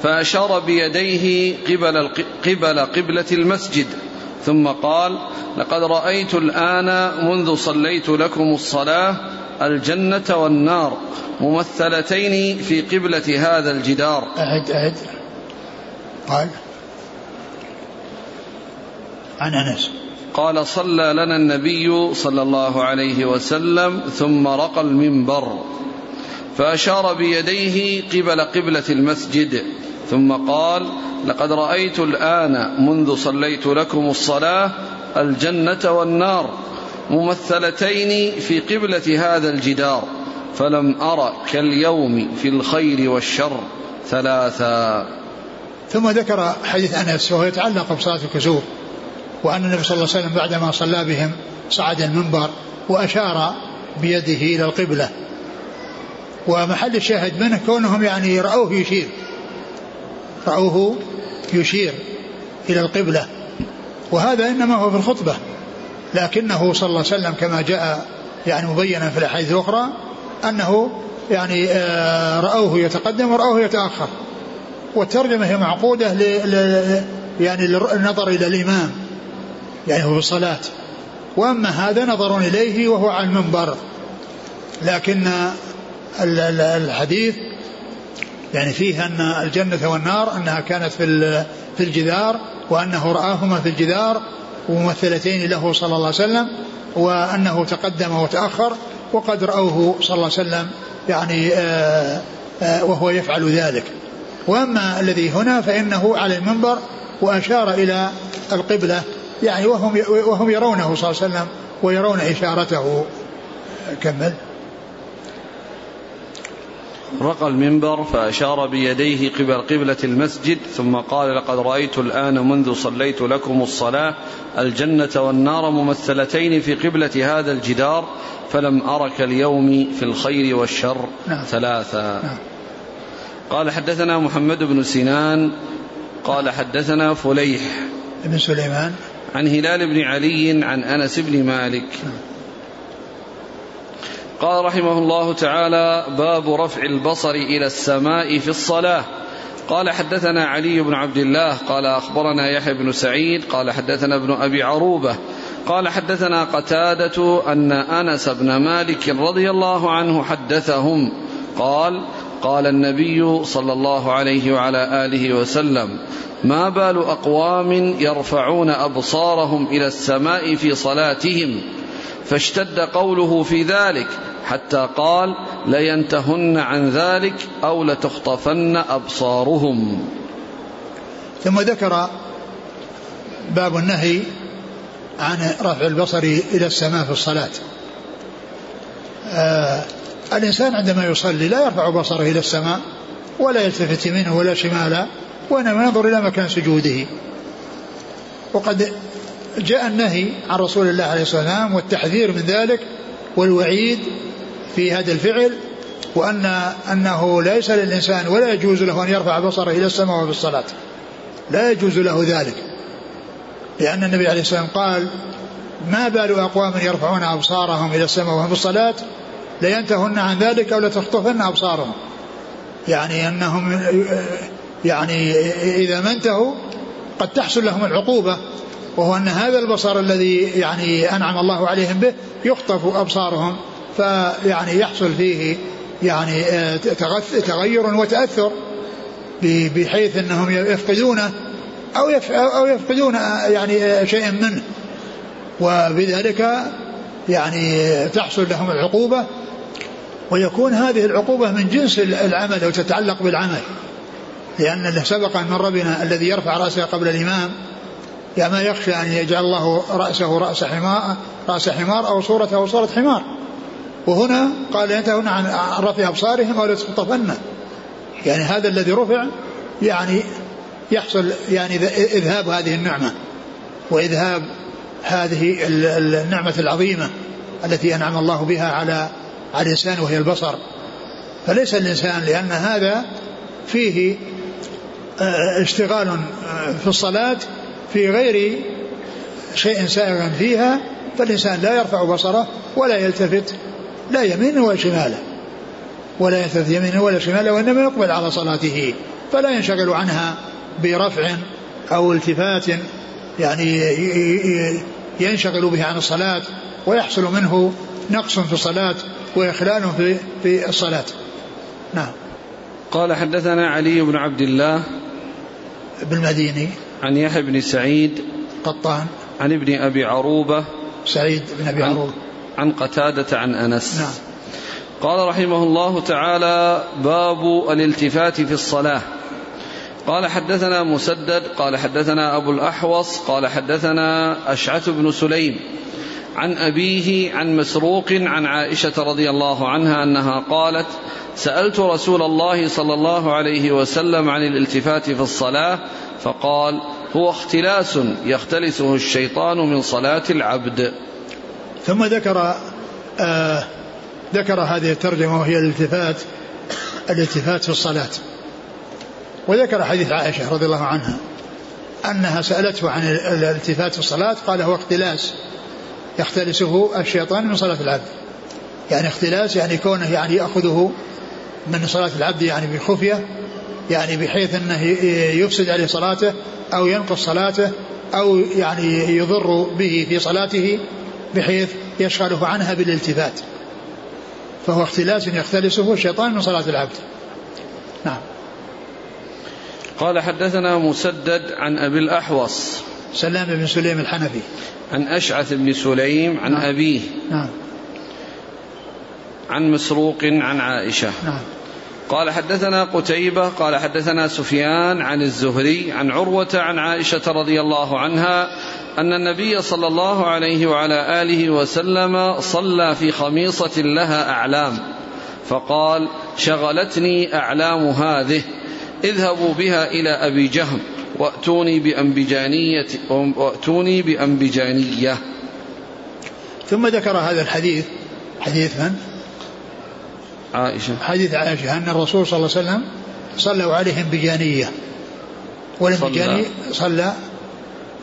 Speaker 1: فأشار بيديه قبل قبل قبلة المسجد ثم قال لقد رأيت الآن منذ صليت لكم الصلاة الجنة والنار ممثلتين في قبلة هذا الجدار.
Speaker 2: اعد اعد قال عن أنس.
Speaker 1: قال صلى لنا النبي صلى الله عليه وسلم ثم رقى المنبر فأشار بيديه قبل قبلة المسجد ثم قال لقد رأيت الآن منذ صليت لكم الصلاة الجنة والنار ممثلتين في قبلة هذا الجدار فلم أر كاليوم في الخير والشر ثلاثا.
Speaker 2: ثم ذكر حديث أنس وهو يتعلق بصلاة الكسوف. وأن النبي صلى الله عليه وسلم بعدما صلى بهم صعد المنبر وأشار بيده إلى القبلة. ومحل الشاهد منه كونهم يعني رأوه يشير. رأوه يشير إلى القبلة. وهذا إنما هو في الخطبة. لكنه صلى الله عليه وسلم كما جاء يعني مبينا في الأحاديث الأخرى أنه يعني آه، رأوه يتقدم ورأوه يتأخر. والترجمة هي معقودة يعني النظر إلى الإمام. يعني هو في الصلاة وأما هذا نظر إليه وهو على المنبر. لكن الحديث يعني فيه أن الجنة والنار أنها كانت في في الجدار وأنه رآهما في الجدار وممثلتين له صلى الله عليه وسلم وأنه تقدم وتأخر وقد رأوه صلى الله عليه وسلم يعني آآ آآ وهو يفعل ذلك. وأما الذي هنا فإنه على المنبر وأشار إلى القبلة يعني وهم وهم يرونه صلى الله عليه وسلم ويرون إشارته. كمل.
Speaker 1: رقى المنبر فأشار بيديه قبل قبلة المسجد ثم قال لقد رأيت الآن منذ صليت لكم الصلاة الجنة والنار ممثلتين في قبلة هذا الجدار فلم أرك اليوم في الخير والشر نعم. ثلاثا. نعم. قال حدثنا محمد بن سنان قال حدثنا فليح.
Speaker 2: بن سليمان.
Speaker 1: عن هلال بن علي عن أنس بن مالك. قال رحمه الله تعالى باب رفع البصر إلى السماء في الصلاة. قال حدثنا علي بن عبد الله قال أخبرنا يحيى بن سعيد قال حدثنا ابن أبي عروبة قال حدثنا قتادة أن أنس بن مالك رضي الله عنه حدثهم قال قال النبي صلى الله عليه وعلى آله وسلم ما بال أقوام يرفعون أبصارهم إلى السماء في صلاتهم؟ فاشتد قوله في ذلك حتى قال لينتهن عن ذلك أو لتخطفن أبصارهم.
Speaker 2: ثم ذكر باب النهي عن رفع البصر إلى السماء في الصلاة. آه الإنسان عندما يصلي لا يرفع بصره إلى السماء ولا يلتفت يمينه ولا شمالا وإنما ينظر إلى مكان سجوده. وقد جاء النهي عن رسول الله عليه الصلاة والسلام والتحذير من ذلك والوعيد في هذا الفعل وأن أنه ليس للإنسان ولا يجوز له أن يرفع بصره إلى السماء وفي الصلاة. لا يجوز له ذلك. لأن النبي عليه الصلاة والسلام قال ما بال أقوام يرفعون أبصارهم إلى السماء وهم في الصلاة لينتهن عن ذلك أو لتخطفن أبصارهم. يعني أنهم يعني إذا ما انتهوا قد تحصل لهم العقوبة وهو أن هذا البصر الذي يعني أنعم الله عليهم به يخطف أبصارهم فيعني يحصل فيه يعني تغير وتأثر بحيث أنهم يفقدونه أو أو يفقدون يعني شيئا منه. وبذلك يعني تحصل لهم العقوبة ويكون هذه العقوبة من جنس العمل أو تتعلق بالعمل. لأن سبق أن مر بنا الذي يرفع رأسه قبل الإمام يا ما يخشى أن يجعل الله رأسه رأس حمار رأس حمار أو صورته صورة حمار. وهنا قال ينتهون عن رفع أبصارهم أو لتخطفن. يعني هذا الذي رفع يعني يحصل يعني إذهاب هذه النعمة. وإذهاب هذه النعمة العظيمة التي أنعم الله بها على على الإنسان وهي البصر. فليس الإنسان لأن هذا فيه آه، اشتغال آه، في الصلاة في غير شيء سائغ فيها فالإنسان لا يرفع بصره ولا يلتفت لا يمينه ولا شماله. ولا يلتفت يمينه ولا شماله وإنما يقبل على صلاته فلا ينشغل عنها برفع أو التفات يعني ينشغل به عن الصلاة ويحصل منه نقص في الصلاة. وإخلال في في الصلاة. نعم.
Speaker 1: قال حدثنا علي بن عبد الله
Speaker 2: بالمديني
Speaker 1: عن يحيى بن سعيد
Speaker 2: قطان.
Speaker 1: عن ابن أبي عروبة
Speaker 2: سعيد بن أبي
Speaker 1: عن
Speaker 2: عروبة.
Speaker 1: عن قتادة عن أنس.
Speaker 2: نعم.
Speaker 1: قال رحمه الله تعالى باب الالتفات في الصلاة. قال حدثنا مسدد قال حدثنا أبو الأحوص قال حدثنا أشعث بن سليم. عن أبيه عن مسروق عن عائشة رضي الله عنها أنها قالت سألت رسول الله صلى الله عليه وسلم عن الالتفات في الصلاة فقال هو اختلاس يختلسه الشيطان من صلاة العبد.
Speaker 2: ثم ذكر آه ذكر هذه الترجمة وهي الالتفات الالتفات في الصلاة. وذكر حديث عائشة رضي الله عنها أنها سألته عن الالتفات في الصلاة قال هو اختلاس. يختلسه الشيطان من صلاة العبد. يعني اختلاس يعني كونه يعني يأخذه من صلاة العبد يعني بخفية يعني بحيث أنه يفسد عليه صلاته أو ينقص صلاته أو يعني يضر به في صلاته بحيث يشغله عنها بالالتفات. فهو اختلاس يختلسه الشيطان من صلاة العبد. نعم.
Speaker 1: قال حدثنا مسدد عن أبي الأحوص.
Speaker 2: سلام بن سليم الحنفي.
Speaker 1: عن أشعث بن سليم عن نعم. أبيه.
Speaker 2: نعم.
Speaker 1: عن مسروق عن عائشة.
Speaker 2: نعم.
Speaker 1: قال حدثنا قتيبة قال حدثنا سفيان عن الزهري عن عروة عن عائشة رضي الله عنها أن النبي صلى الله عليه وعلى آله وسلم صلى في خميصة لها أعلام فقال شغلتني أعلام هذه. اذهبوا بها إلى أبي جهم وأتوني بأنبجانية وأتوني بأنبجانية.
Speaker 2: ثم ذكر هذا الحديث. حديث من؟
Speaker 1: عائشة.
Speaker 2: حديث عائشة أن الرسول صلى الله عليه وسلم صلوا عليهم بجانية. والأنبجانية صلى, صلى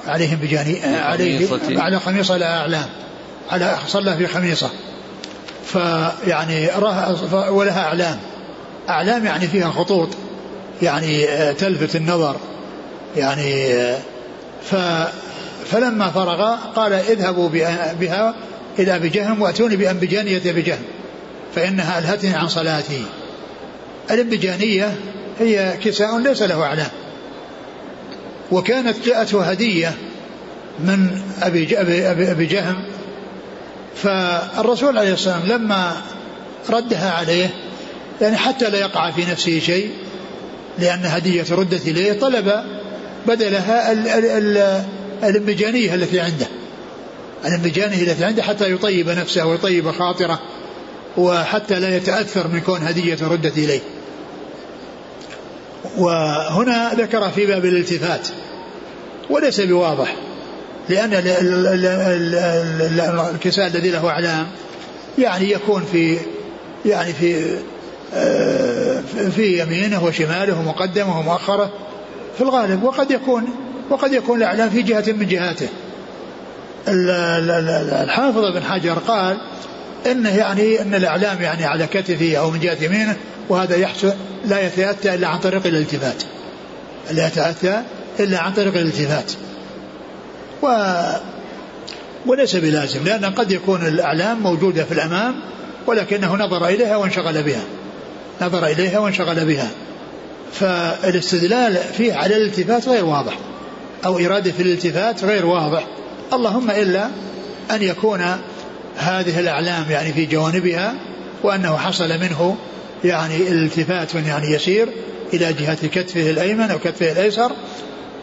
Speaker 2: عليهم بجانية عليه على خميصة لا أعلام. على صلى في خميصة. فيعني ولها أعلام. أعلام يعني فيها خطوط. يعني تلفت النظر. يعني ف فلما فرغ قال اذهبوا بها إلى أبي جهم وأتوني بأنبجانية أبي جهم فإنها ألهتني عن صلاتي. الانبجانية هي كساء ليس له أعلام. وكانت جاءته هدية من أبي, أبي, أبي جهم. فالرسول عليه الصلاة والسلام لما ردها عليه يعني حتى لا يقع في نفسه شيء لأن هدية ردت إليه طلب بدلها الانبجانية التي عنده. الانبجانية التي عنده حتى يطيب نفسه ويطيب خاطره وحتى لا يتأثر من كون هدية ردت إليه. وهنا ذكر في باب الالتفات. وليس بواضح. لأن الكساء الذي له أعلام يعني يكون في يعني في في يمينه وشماله ومقدمه ومؤخره في الغالب وقد يكون وقد يكون الأعلام في جهة من جهاته. الحافظ بن حجر قال إنه يعني إن الإعلام يعني على كتفه أو من جهة يمينه وهذا يحصل لا يتأتى إلا عن طريق الالتفات. لا يتأتى إلا عن طريق الالتفات. و وليس بلازم لأن قد يكون الإعلام موجودة في الأمام ولكنه نظر إليها وانشغل بها. نظر إليها وانشغل بها. فالاستدلال فيه على الالتفات غير واضح أو إرادة الالتفات غير واضح. اللهم إلا أن يكون هذه الأعلام يعني في جوانبها وأنه حصل منه يعني التفات يعني يسير إلى جهة كتفه الأيمن أو كتفه الأيسر.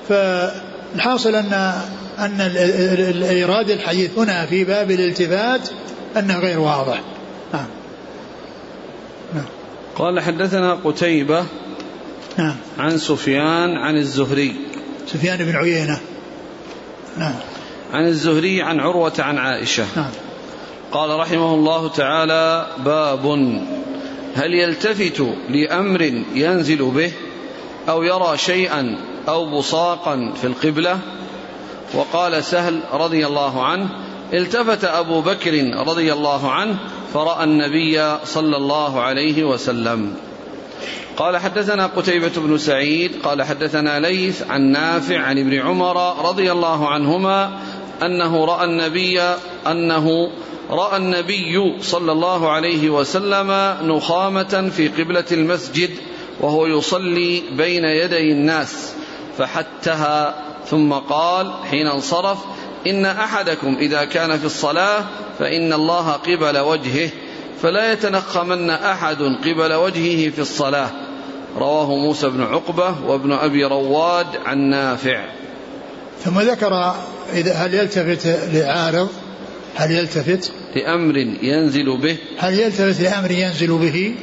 Speaker 2: فالحاصل أن أن إيراد الحديث هنا في باب الالتفات أنه غير واضح. نعم.
Speaker 1: قال حدثنا قتيبة
Speaker 2: نعم.
Speaker 1: عن سفيان عن الزهري.
Speaker 2: سفيان بن عيينة. نعم.
Speaker 1: عن الزهري عن عروة عن عائشة.
Speaker 2: نعم.
Speaker 1: قال رحمه الله تعالى باب. هل يلتفت لأمر ينزل به أو يرى شيئا أو بصاقا في القبلة؟ وقال سهل رضي الله عنه التفت أبو بكر رضي الله عنه فرأى النبي صلى الله عليه وسلم. قال حدثنا قتيبة بن سعيد قال حدثنا ليث عن نافع عن ابن عمر رضي الله عنهما أنه رأى النبي أنه رأى النبي صلى الله عليه وسلم نخامة في قبلة المسجد وهو يصلي بين يدي الناس فحتها ثم قال حين انصرف إن أحدكم إذا كان في الصلاة فإن الله قبل وجهه فلا يتنخمن أحد قبل وجهه في الصلاة. رواه موسى بن عقبة وابن أبي رواد عن نافع.
Speaker 2: ثم ذكر إذا هل يلتفت لعارض؟ هل يلتفت؟
Speaker 1: لأمر ينزل به.
Speaker 2: هل يلتفت لأمر ينزل به؟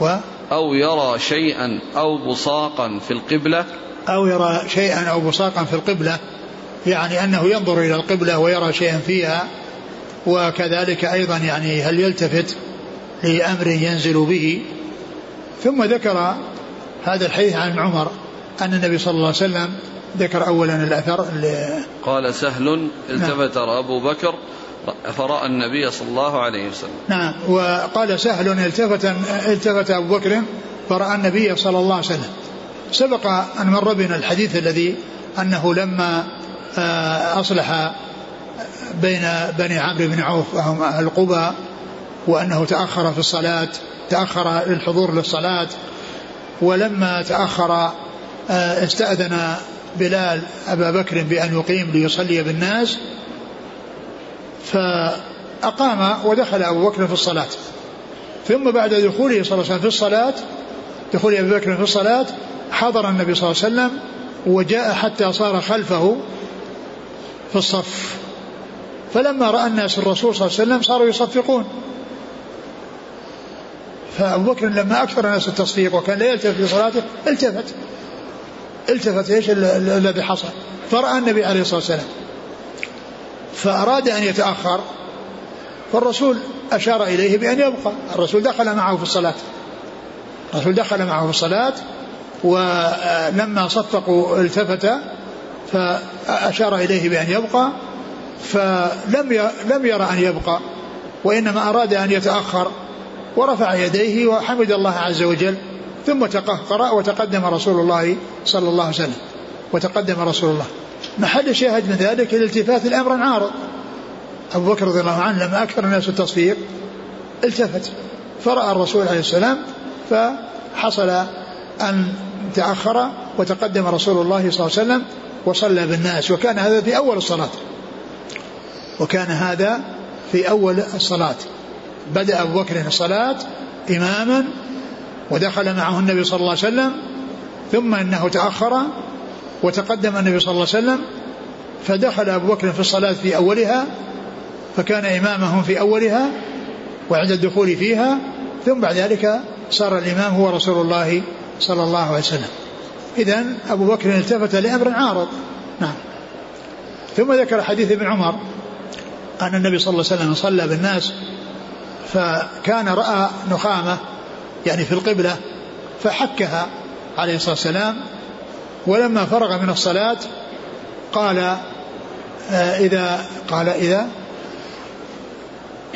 Speaker 2: و
Speaker 1: أو يرى شيئا أو بصاقا في القبلة.
Speaker 2: أو يرى شيئا أو بصاقا في القبلة. يعني أنه ينظر إلى القبلة ويرى شيئا فيها وكذلك أيضا يعني هل يلتفت لأمر ينزل به. ثم ذكر هذا الحديث عن عمر أن النبي صلى الله عليه وسلم ذكر أولا الأثر
Speaker 1: قال سهل التفت نعم. أبو بكر فرأى النبي صلى الله عليه وسلم.
Speaker 2: نعم وقال سهل التفت التفت أبو بكر فرأى النبي صلى الله عليه وسلم. سبق أن مر بنا الحديث الذي أنه لما أصلح بين بني عمرو بن عوف وهم أهل قبى وأنه تأخر في الصلاة تأخر للحضور للصلاة ولما تأخر آه، استأذن بلال أبا بكر بأن يقيم ليصلي بالناس فأقام ودخل أبو بكر في الصلاة. ثم بعد دخوله صلى الله عليه وسلم في الصلاة دخول أبي بكر في الصلاة حضر النبي صلى الله عليه وسلم وجاء حتى صار خلفه في الصف. فلما رأى الناس الرسول صلى الله عليه وسلم صاروا يصفقون. فأبو بكر لما أكثر الناس التصفيق وكان لا يلتفت في صلاته التفت. التفت إيش الذي حصل؟ فرأى النبي عليه الصلاة والسلام. فأراد أن يتأخر فالرسول أشار إليه بأن يبقى. الرسول دخل معه في الصلاة. الرسول دخل معه في الصلاة ولما صفقوا التفت فأشار إليه بأن يبقى فلم لم يرى أن يبقى وإنما أراد أن يتأخر ورفع يديه وحمد الله عز وجل ثم تقهقر وتقدم رسول الله صلى الله عليه وسلم وتقدم رسول الله. محل شاهد من ذلك الالتفات الأمر عارض أبو بكر رضي الله عنه لما أكثر الناس التصفيق التفت فرأى الرسول عليه السلام فحصل أن تأخر وتقدم رسول الله صلى الله عليه وسلم وصلى بالناس وكان هذا في أول الصلاة. وكان هذا في أول الصلاة. بدأ أبو بكر الصلاة إماما ودخل معه النبي صلى الله عليه وسلم ثم إنه تأخر وتقدم النبي صلى الله عليه وسلم فدخل أبو بكر في الصلاة في أولها فكان إمامهم في أولها وعند الدخول فيها ثم بعد ذلك صار الإمام هو رسول الله صلى الله عليه وسلم. إذا أبو بكر التفت لأمر عارض. نعم. ثم ذكر حديث ابن عمر أن النبي صلى الله عليه وسلم صلى بالناس فكان رأى نخامة يعني في القبلة فحكها عليه الصلاة والسلام ولما فرغ من الصلاة قال آه، إذا قال إذا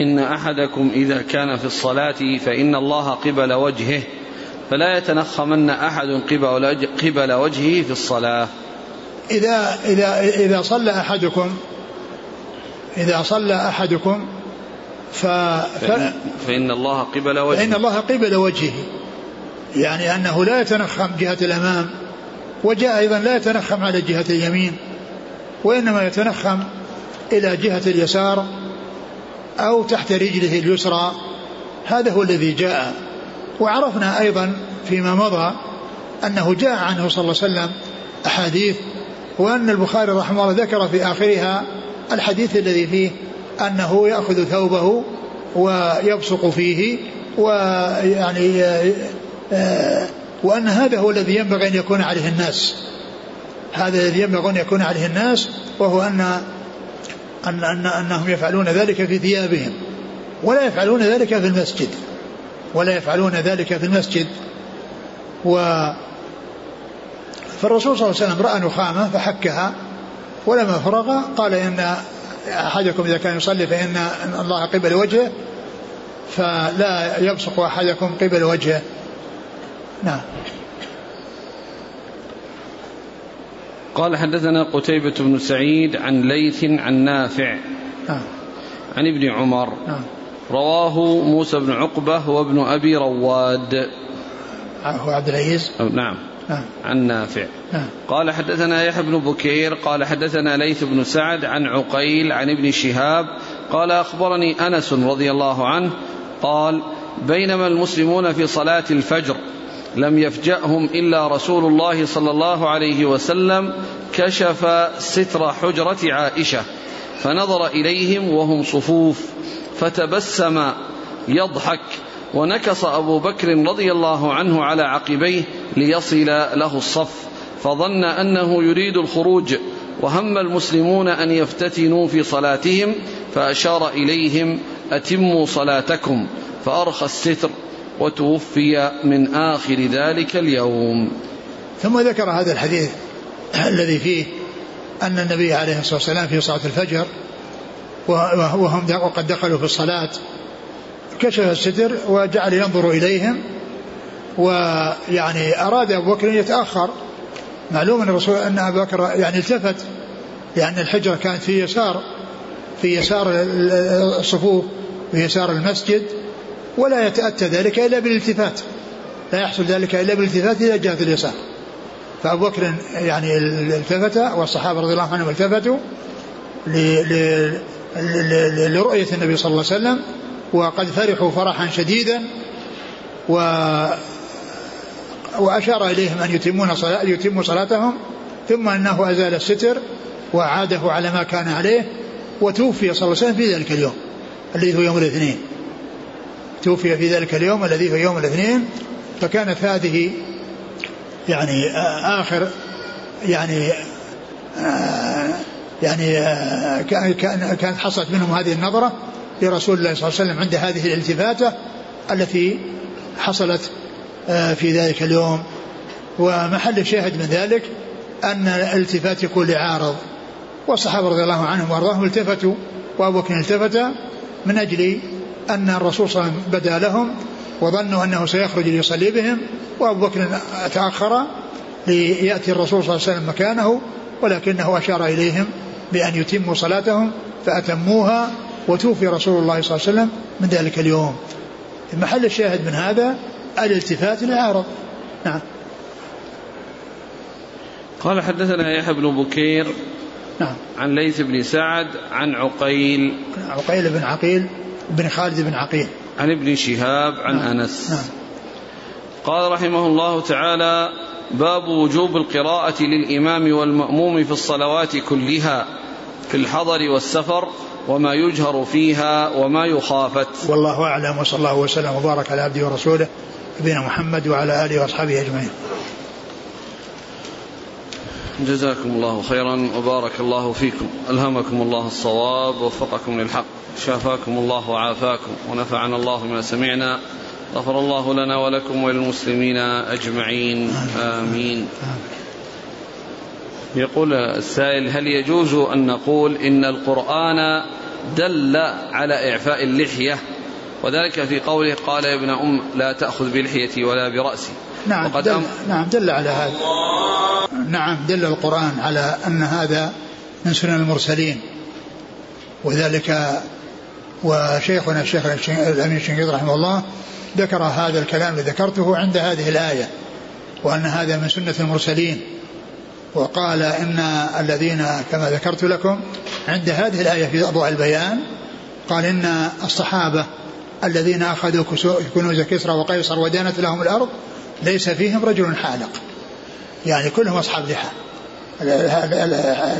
Speaker 1: إن أحدكم إذا كان في الصلاة فإن الله قبل وجهه فلا يتنخمن أحد قبل قبل وجهه في الصلاة.
Speaker 2: إذا إذا إذا صلى أحدكم إذا صلى أحدكم ف...
Speaker 1: فإن, فإن الله قبل وجهه.
Speaker 2: فإن الله قبل وجهه. يعني أنه لا يتنخم جهة الأمام وجاء أيضا لا يتنخم على جهة اليمين وإنما يتنخم إلى جهة اليسار أو تحت رجله اليسرى. هذا هو الذي جاء. وعرفنا أيضا فيما مضى أنه جاء عنه صلى الله عليه وسلم أحاديث وأن البخاري رحمه الله ذكر في آخرها الحديث الذي فيه أنه يأخذ ثوبه ويبصق فيه ويعني آه، وأن هذا هو الذي ينبغي أن يكون عليه الناس. هذا الذي ينبغي أن يكون عليه الناس وهو أن أن أن أنهم يفعلون ذلك في ثيابهم ولا يفعلون ذلك في المسجد. ولا يفعلون ذلك في المسجد. و فالرسول صلى الله عليه وسلم رأى نخامة فحكها ولما فرغ قال إن أحدكم إذا كان يصلي فإن الله قبل وجهه فلا يبصق أحدكم قبل وجهه. نعم.
Speaker 1: قال حدثنا قتيبة بن سعيد عن ليث عن نافع. نعم. عن ابن عمر. نعم. رواه موسى بن عقبة وابن أبي رواد.
Speaker 2: هو عبد العزيز.
Speaker 1: نعم. نعم. عن نافع. نعم. قال حدثنا يحيى بن بكير قال حدثنا ليث بن سعد عن عقيل عن ابن شهاب قال أخبرني أنس رضي الله عنه قال بينما المسلمون في صلاة الفجر لم يفجأهم إلا رسول الله صلى الله عليه وسلم كشف ستر حجرة عائشة فنظر إليهم وهم صفوف فتبسم يضحك ونكص أبو بكر رضي الله عنه على عقبيه ليصل له الصف فظن أنه يريد الخروج وهم المسلمون أن يفتتنوا في صلاتهم فأشار إليهم أتموا صلاتكم فأرخى الستر وتوفي من آخر ذلك اليوم.
Speaker 2: ثم ذكر هذا الحديث الذي فيه أن النبي عليه الصلاة والسلام في صلاة الفجر وهم وقد دخلوا في الصلاة. كشف الستر وجعل ينظر إليهم. ويعني أراد أبو بكر أن يتأخر. معلوم أن الرسول أن أبو بكر يعني التفت لأن الحجرة كانت في يسار في يسار الصفوف في يسار المسجد ولا يتأتى ذلك إلا بالالتفات. لا يحصل ذلك إلا بالالتفات إلى جهة اليسار. فأبو بكر يعني التفت والصحابة رضي الله عنهم التفتوا لرؤية النبي صلى الله عليه وسلم وقد فرحوا فرحا شديدا و وأشار إليهم أن يتمون صلاة يتموا صلاتهم ثم أنه أزال الستر وأعاده على ما كان عليه وتوفي صلى الله عليه وسلم في ذلك اليوم الذي هو يوم الاثنين. توفي في ذلك اليوم الذي هو يوم الاثنين فكانت هذه يعني آخر يعني يعني كانت حصلت منهم هذه النظرة لرسول الله صلى الله عليه وسلم عند هذه الالتفاتة التي حصلت في ذلك اليوم. ومحل الشاهد من ذلك أن الالتفات يكون لعارض. والصحابة رضي الله عنهم وأرضاهم التفتوا وأبو بكر التفت من أجل أن الرسول صلى الله عليه وسلم بدا لهم وظنوا أنه سيخرج ليصلي بهم وأبو بكر تأخر ليأتي الرسول صلى الله عليه وسلم مكانه ولكنه أشار إليهم بأن يتموا صلاتهم فأتموها وتوفي رسول الله صلى الله عليه وسلم من ذلك اليوم. محل الشاهد من هذا الالتفات للعارض نعم.
Speaker 1: قال حدثنا يحيى بن بكير
Speaker 2: نعم.
Speaker 1: عن ليث بن سعد عن عقيل.
Speaker 2: عقيل بن عقيل بن خالد بن عقيل.
Speaker 1: عن ابن شهاب عن نعم. أنس. نعم. قال رحمه الله تعالى باب وجوب القراءة للإمام والمأموم في الصلوات كلها في الحضر والسفر وما يجهر فيها وما يخافت.
Speaker 2: والله أعلم وصلى الله وسلم وبارك على عبده ورسوله نبينا محمد وعلى آله وأصحابه أجمعين.
Speaker 1: جزاكم الله خيرا وبارك الله فيكم. ألهمكم الله الصواب ووفقكم للحق شافاكم الله وعافاكم ونفعنا الله ما سمعنا. غفر الله لنا ولكم وللمسلمين أجمعين آمين. يقول السائل هل يجوز أن نقول إن القرآن دل على إعفاء اللحية؟ وذلك في قوله قال يا ابن أم لا تأخذ بلحيتي ولا برأسي.
Speaker 2: نعم وقد دل, أم نعم دل على هذا. نعم دل القرآن على أن هذا من سنن المرسلين. وذلك وشيخنا الشيخ الأمين الشنقيط رحمه الله ذكر هذا الكلام الذي ذكرته عند هذه الآية وأن هذا من سنة المرسلين. وقال إن الذين كما ذكرت لكم عند هذه الآية في أضواء البيان قال إن الصحابة الذين أخذوا كنوز كسرى وقيصر ودانت لهم الأرض ليس فيهم رجل حالق. يعني كلهم أصحاب لحى.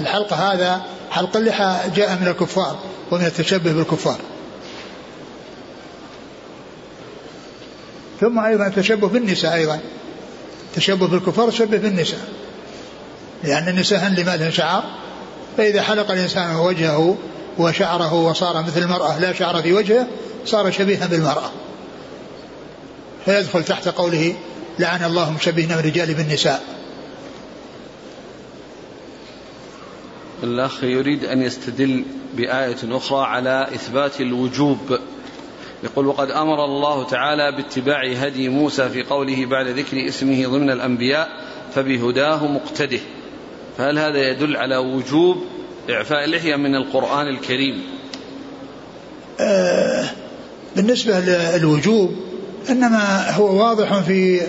Speaker 2: الحلق هذا حلق اللحى جاء من الكفار ومن التشبه بالكفار. ثم أيضا التشبه بالنساء أيضا. تشبه بالكفار تشبه بالنساء. لأن النساء هن لما لهن شعر؟ فإذا حلق الإنسان وجهه وشعره وصار مثل المرأة لا شعر في وجهه صار شبيها بالمرأة. فيدخل تحت قوله لعن الله مشبهين الرجال بالنساء
Speaker 1: الأخ يريد أن يستدل بآية أخرى على إثبات الوجوب. يقول وقد أمر الله تعالى باتباع هدي موسى في قوله بعد ذكر اسمه ضمن الأنبياء فبهداه مقتده. فهل هذا يدل على وجوب إعفاء اللحية من القرآن الكريم؟
Speaker 2: آه بالنسبة للوجوب إنما هو واضح في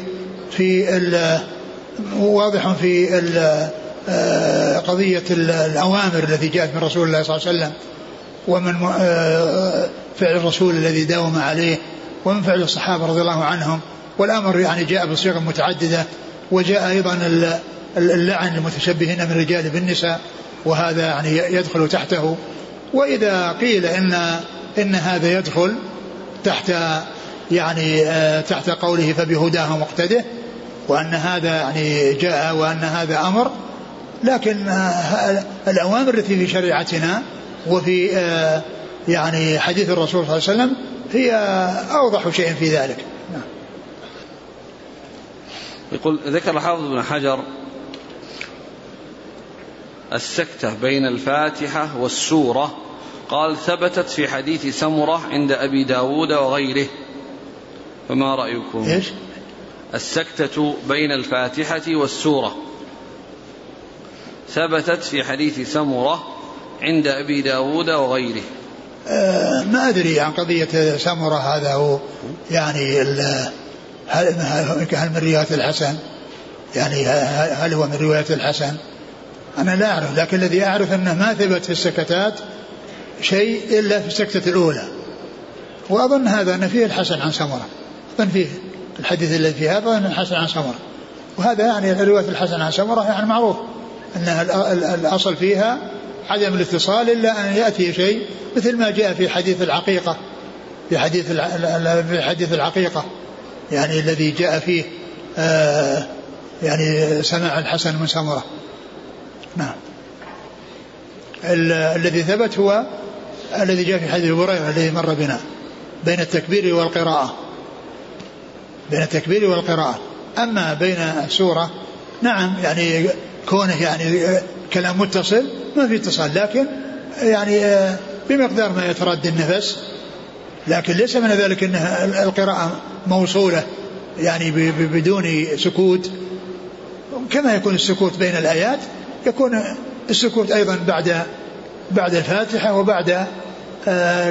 Speaker 2: في واضح في آه، قضية الأوامر التي جاءت من رسول الله صلى الله عليه وسلم. ومن آه، فعل الرسول الذي داوم عليه ومن فعل الصحابة رضي الله عنهم. والأمر يعني جاء بصيغ متعددة وجاء أيضا اللعن المتشبهين من الرجال بالنساء وهذا يعني يدخل تحته. وإذا قيل إن إن هذا يدخل تحت يعني آه، تحت قوله فبهداه مقتده وأن هذا يعني جاء وأن هذا أمر لكن آه، الأوامر التي في شريعتنا وفي آه، يعني حديث الرسول صلى الله عليه وسلم هي أوضح شيء في ذلك. نعم.
Speaker 1: يقول ذكر الحافظ بن حجر السكتة بين الفاتحة والسورة. قال ثبتت في حديث سمرة عند أبي داود وغيره. فما رأيكم؟
Speaker 2: إيش؟
Speaker 1: السكتة بين الفاتحة والسورة. ثبتت في حديث سمرة عند أبي داود وغيره.
Speaker 2: أه ما أدري عن قضية سمرة هذا هو. يعني هل من رواية الحسن؟ يعني هل هو من رواية الحسن؟ أنا لا أعرف لكن الذي أعرف أنه ما ثبت في السكتات شيء إلا في السكتة الأولى. وأظن هذا أن فيه الحسن عن سمرة أظن فيه الحديث الذي فيه هذا أن الحسن عن سمرة وهذا يعني رواية الحسن عن سمرة يعني معروف أنها الأصل فيها عدم الاتصال إلا أن يأتي شيء مثل ما جاء في حديث العقيقة في حديث في حديث العقيقة. يعني الذي جاء فيه آه يعني سماع الحسن من سمرة. نعم. الذي ثبت هو الذي جاء في حديث هريرة الذي مر بنا بين التكبير والقراءة. بين التكبير والقراءة. أما بين السورة نعم يعني كونه يعني كلام متصل ما في اتصال لكن يعني آه، بمقدار ما يتردد النفس لكن ليس من ذلك إن القراءة موصولة يعني بدون سكوت كما يكون السكوت بين الآيات يكون السكوت أيضا بعد بعد الفاتحة وبعد آه،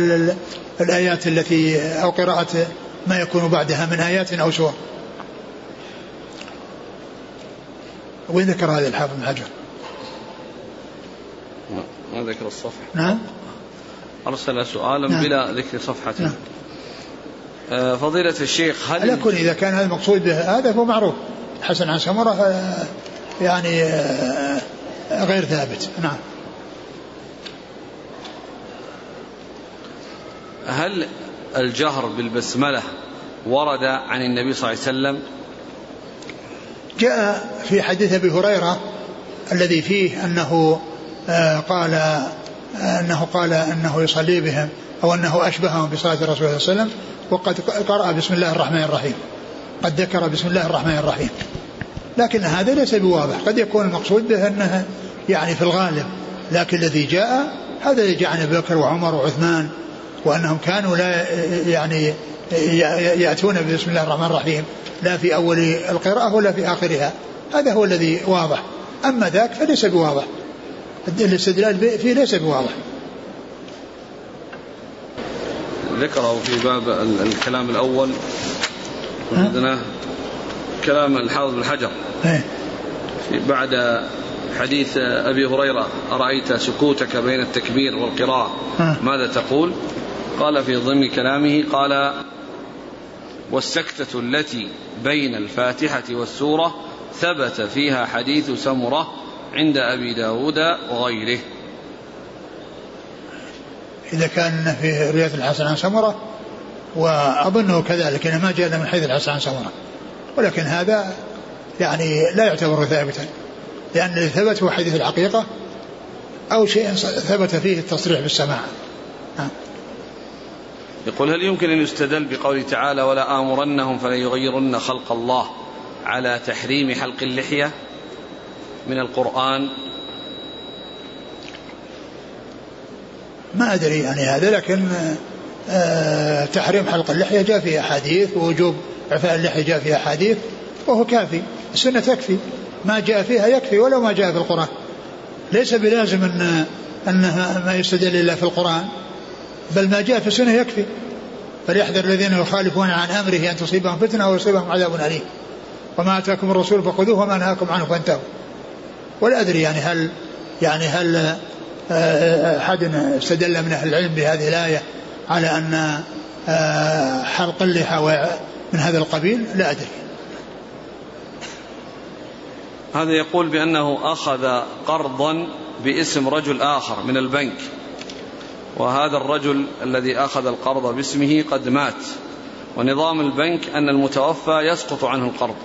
Speaker 2: الآيات التي أو قراءة ما يكون بعدها من آيات أو سور وين ذكر هذا الحافظ بن حجر؟
Speaker 1: ما ذكر الصفحة.
Speaker 2: نعم.
Speaker 1: أرسل سؤالا نعم. بلا ذكر صفحة. نعم. آه فضيلة الشيخ هل
Speaker 2: على كل إذا كان هذا المقصود به هذا فهو معروف. حسن عن سمرة آه، يعني آه، غير ثابت. نعم.
Speaker 1: هل الجهر بالبسملة ورد عن النبي صلى الله عليه وسلم؟
Speaker 2: جاء في حديث أبي هريرة الذي فيه آه، قال آه، أنه قال أنه يصلي بهم أو أنه أشبههم بصلاة الرسول صلى الله عليه وسلم وقد قرأ بسم الله الرحمن الرحيم. قد ذكر بسم الله الرحمن الرحيم. لكن هذا ليس بواضح. قد يكون المقصود به أنه يعني في الغالب لكن الذي جاء هذا الذي جاء عن أبي بكر وعمر وعثمان وأنهم كانوا لا يعني يأتون بسم الله الرحمن الرحيم لا في أول القراءة ولا في آخرها. هذا هو الذي واضح. أما ذاك فليس بواضح. الاستدلال فيه ليس بواضح
Speaker 1: ذكره في باب الكلام الأول عندنا كلام الحافظ بن حجر
Speaker 2: إيه.
Speaker 1: بعد حديث أبي هريرة أرأيت سكوتك بين التكبير والقراءة ماذا تقول؟ قال في ضمن كلامه قال والسكتة التي بين الفاتحة والسورة ثبت فيها حديث سمرة عند أبي داود وغيره.
Speaker 2: إذا كان في رواية الحسن عن سمرة وأظنه كذلك إنه ما جاء من حديث الحسن عن سمرة. ولكن هذا يعني لا يعتبر ثابتا لأن اللي ثبت هو حديث الحقيقة أو شيء ثبت فيه التصريح بالسماع.
Speaker 1: يقول هل يمكن أن يستدل بقوله تعالى ولا آمرنهم فليغيرن خلق الله على تحريم حلق اللحية؟ من القرآن؟
Speaker 2: ما أدري يعني هذا لكن آه تحريم حلق اللحية جاء في أحاديث ووجوب إعفاء اللحية جاء في أحاديث وهو كافي السنة تكفي. ما جاء فيها يكفي ولو ما جاء في القرآن. ليس بلازم أن أنها ما يستدل إلا في القرآن بل ما جاء في السنة يكفي. فليحذر الذين يخالفون عن أمره أن تصيبهم فتنة أو يصيبهم عذاب أليم. وما أتاكم الرسول فخذوه وما نهاكم عنه فانتهوا. ولا أدري يعني هل يعني هل آه، أحد استدل من أهل العلم بهذه الآية على أن آه، حلق اللحى من هذا القبيل؟ لا أدري.
Speaker 1: هذا يقول بأنه أخذ قرضا باسم رجل آخر من البنك وهذا الرجل الذي أخذ القرض باسمه قد مات ونظام البنك أن المتوفى يسقط عنه القرض.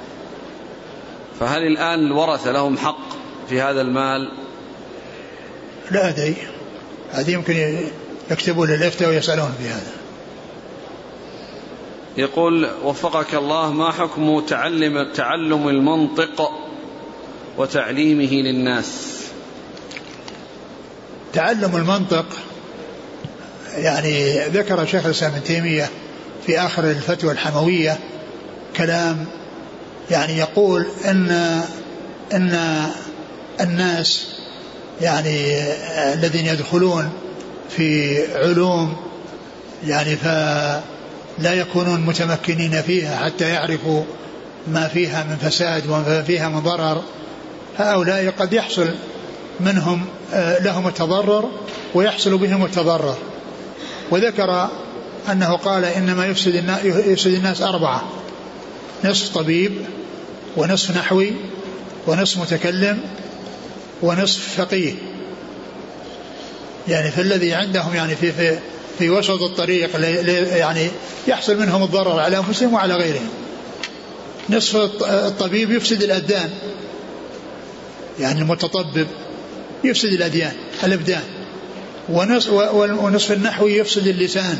Speaker 1: فهل الآن الورثة لهم حق في هذا المال؟
Speaker 2: لا أدري. هذه يمكن يكتبون للإفتاء ويسألون في هذا.
Speaker 1: يقول وفقك الله ما حكم تعلم تعلم المنطق وتعليمه للناس؟
Speaker 2: تعلم المنطق يعني ذكر شيخ الإسلام ابن تيمية في آخر الفتوى الحموية كلام يعني يقول ان إن الناس يعني الذين يدخلون في علوم يعني فلا يكونون متمكنين فيها حتى يعرفوا ما فيها من فساد وما فيها من ضرر. هؤلاء قد يحصل منهم آه، لهم التضرر ويحصل بهم التضرر. وذكر أنه قال إنما يفسد الناس, يفسد الناس أربعة نصف طبيب ونصف نحوي ونصف متكلم ونصف فقيه. يعني فالذي عندهم يعني في في في وسط الطريق يعني يحصل منهم الضرر على أنفسهم وعلى غيرهم. نصف الطبيب يفسد الابدان يعني المتطبب يفسد الأديان الإبدان. ونصف, النحوي يفسد اللسان.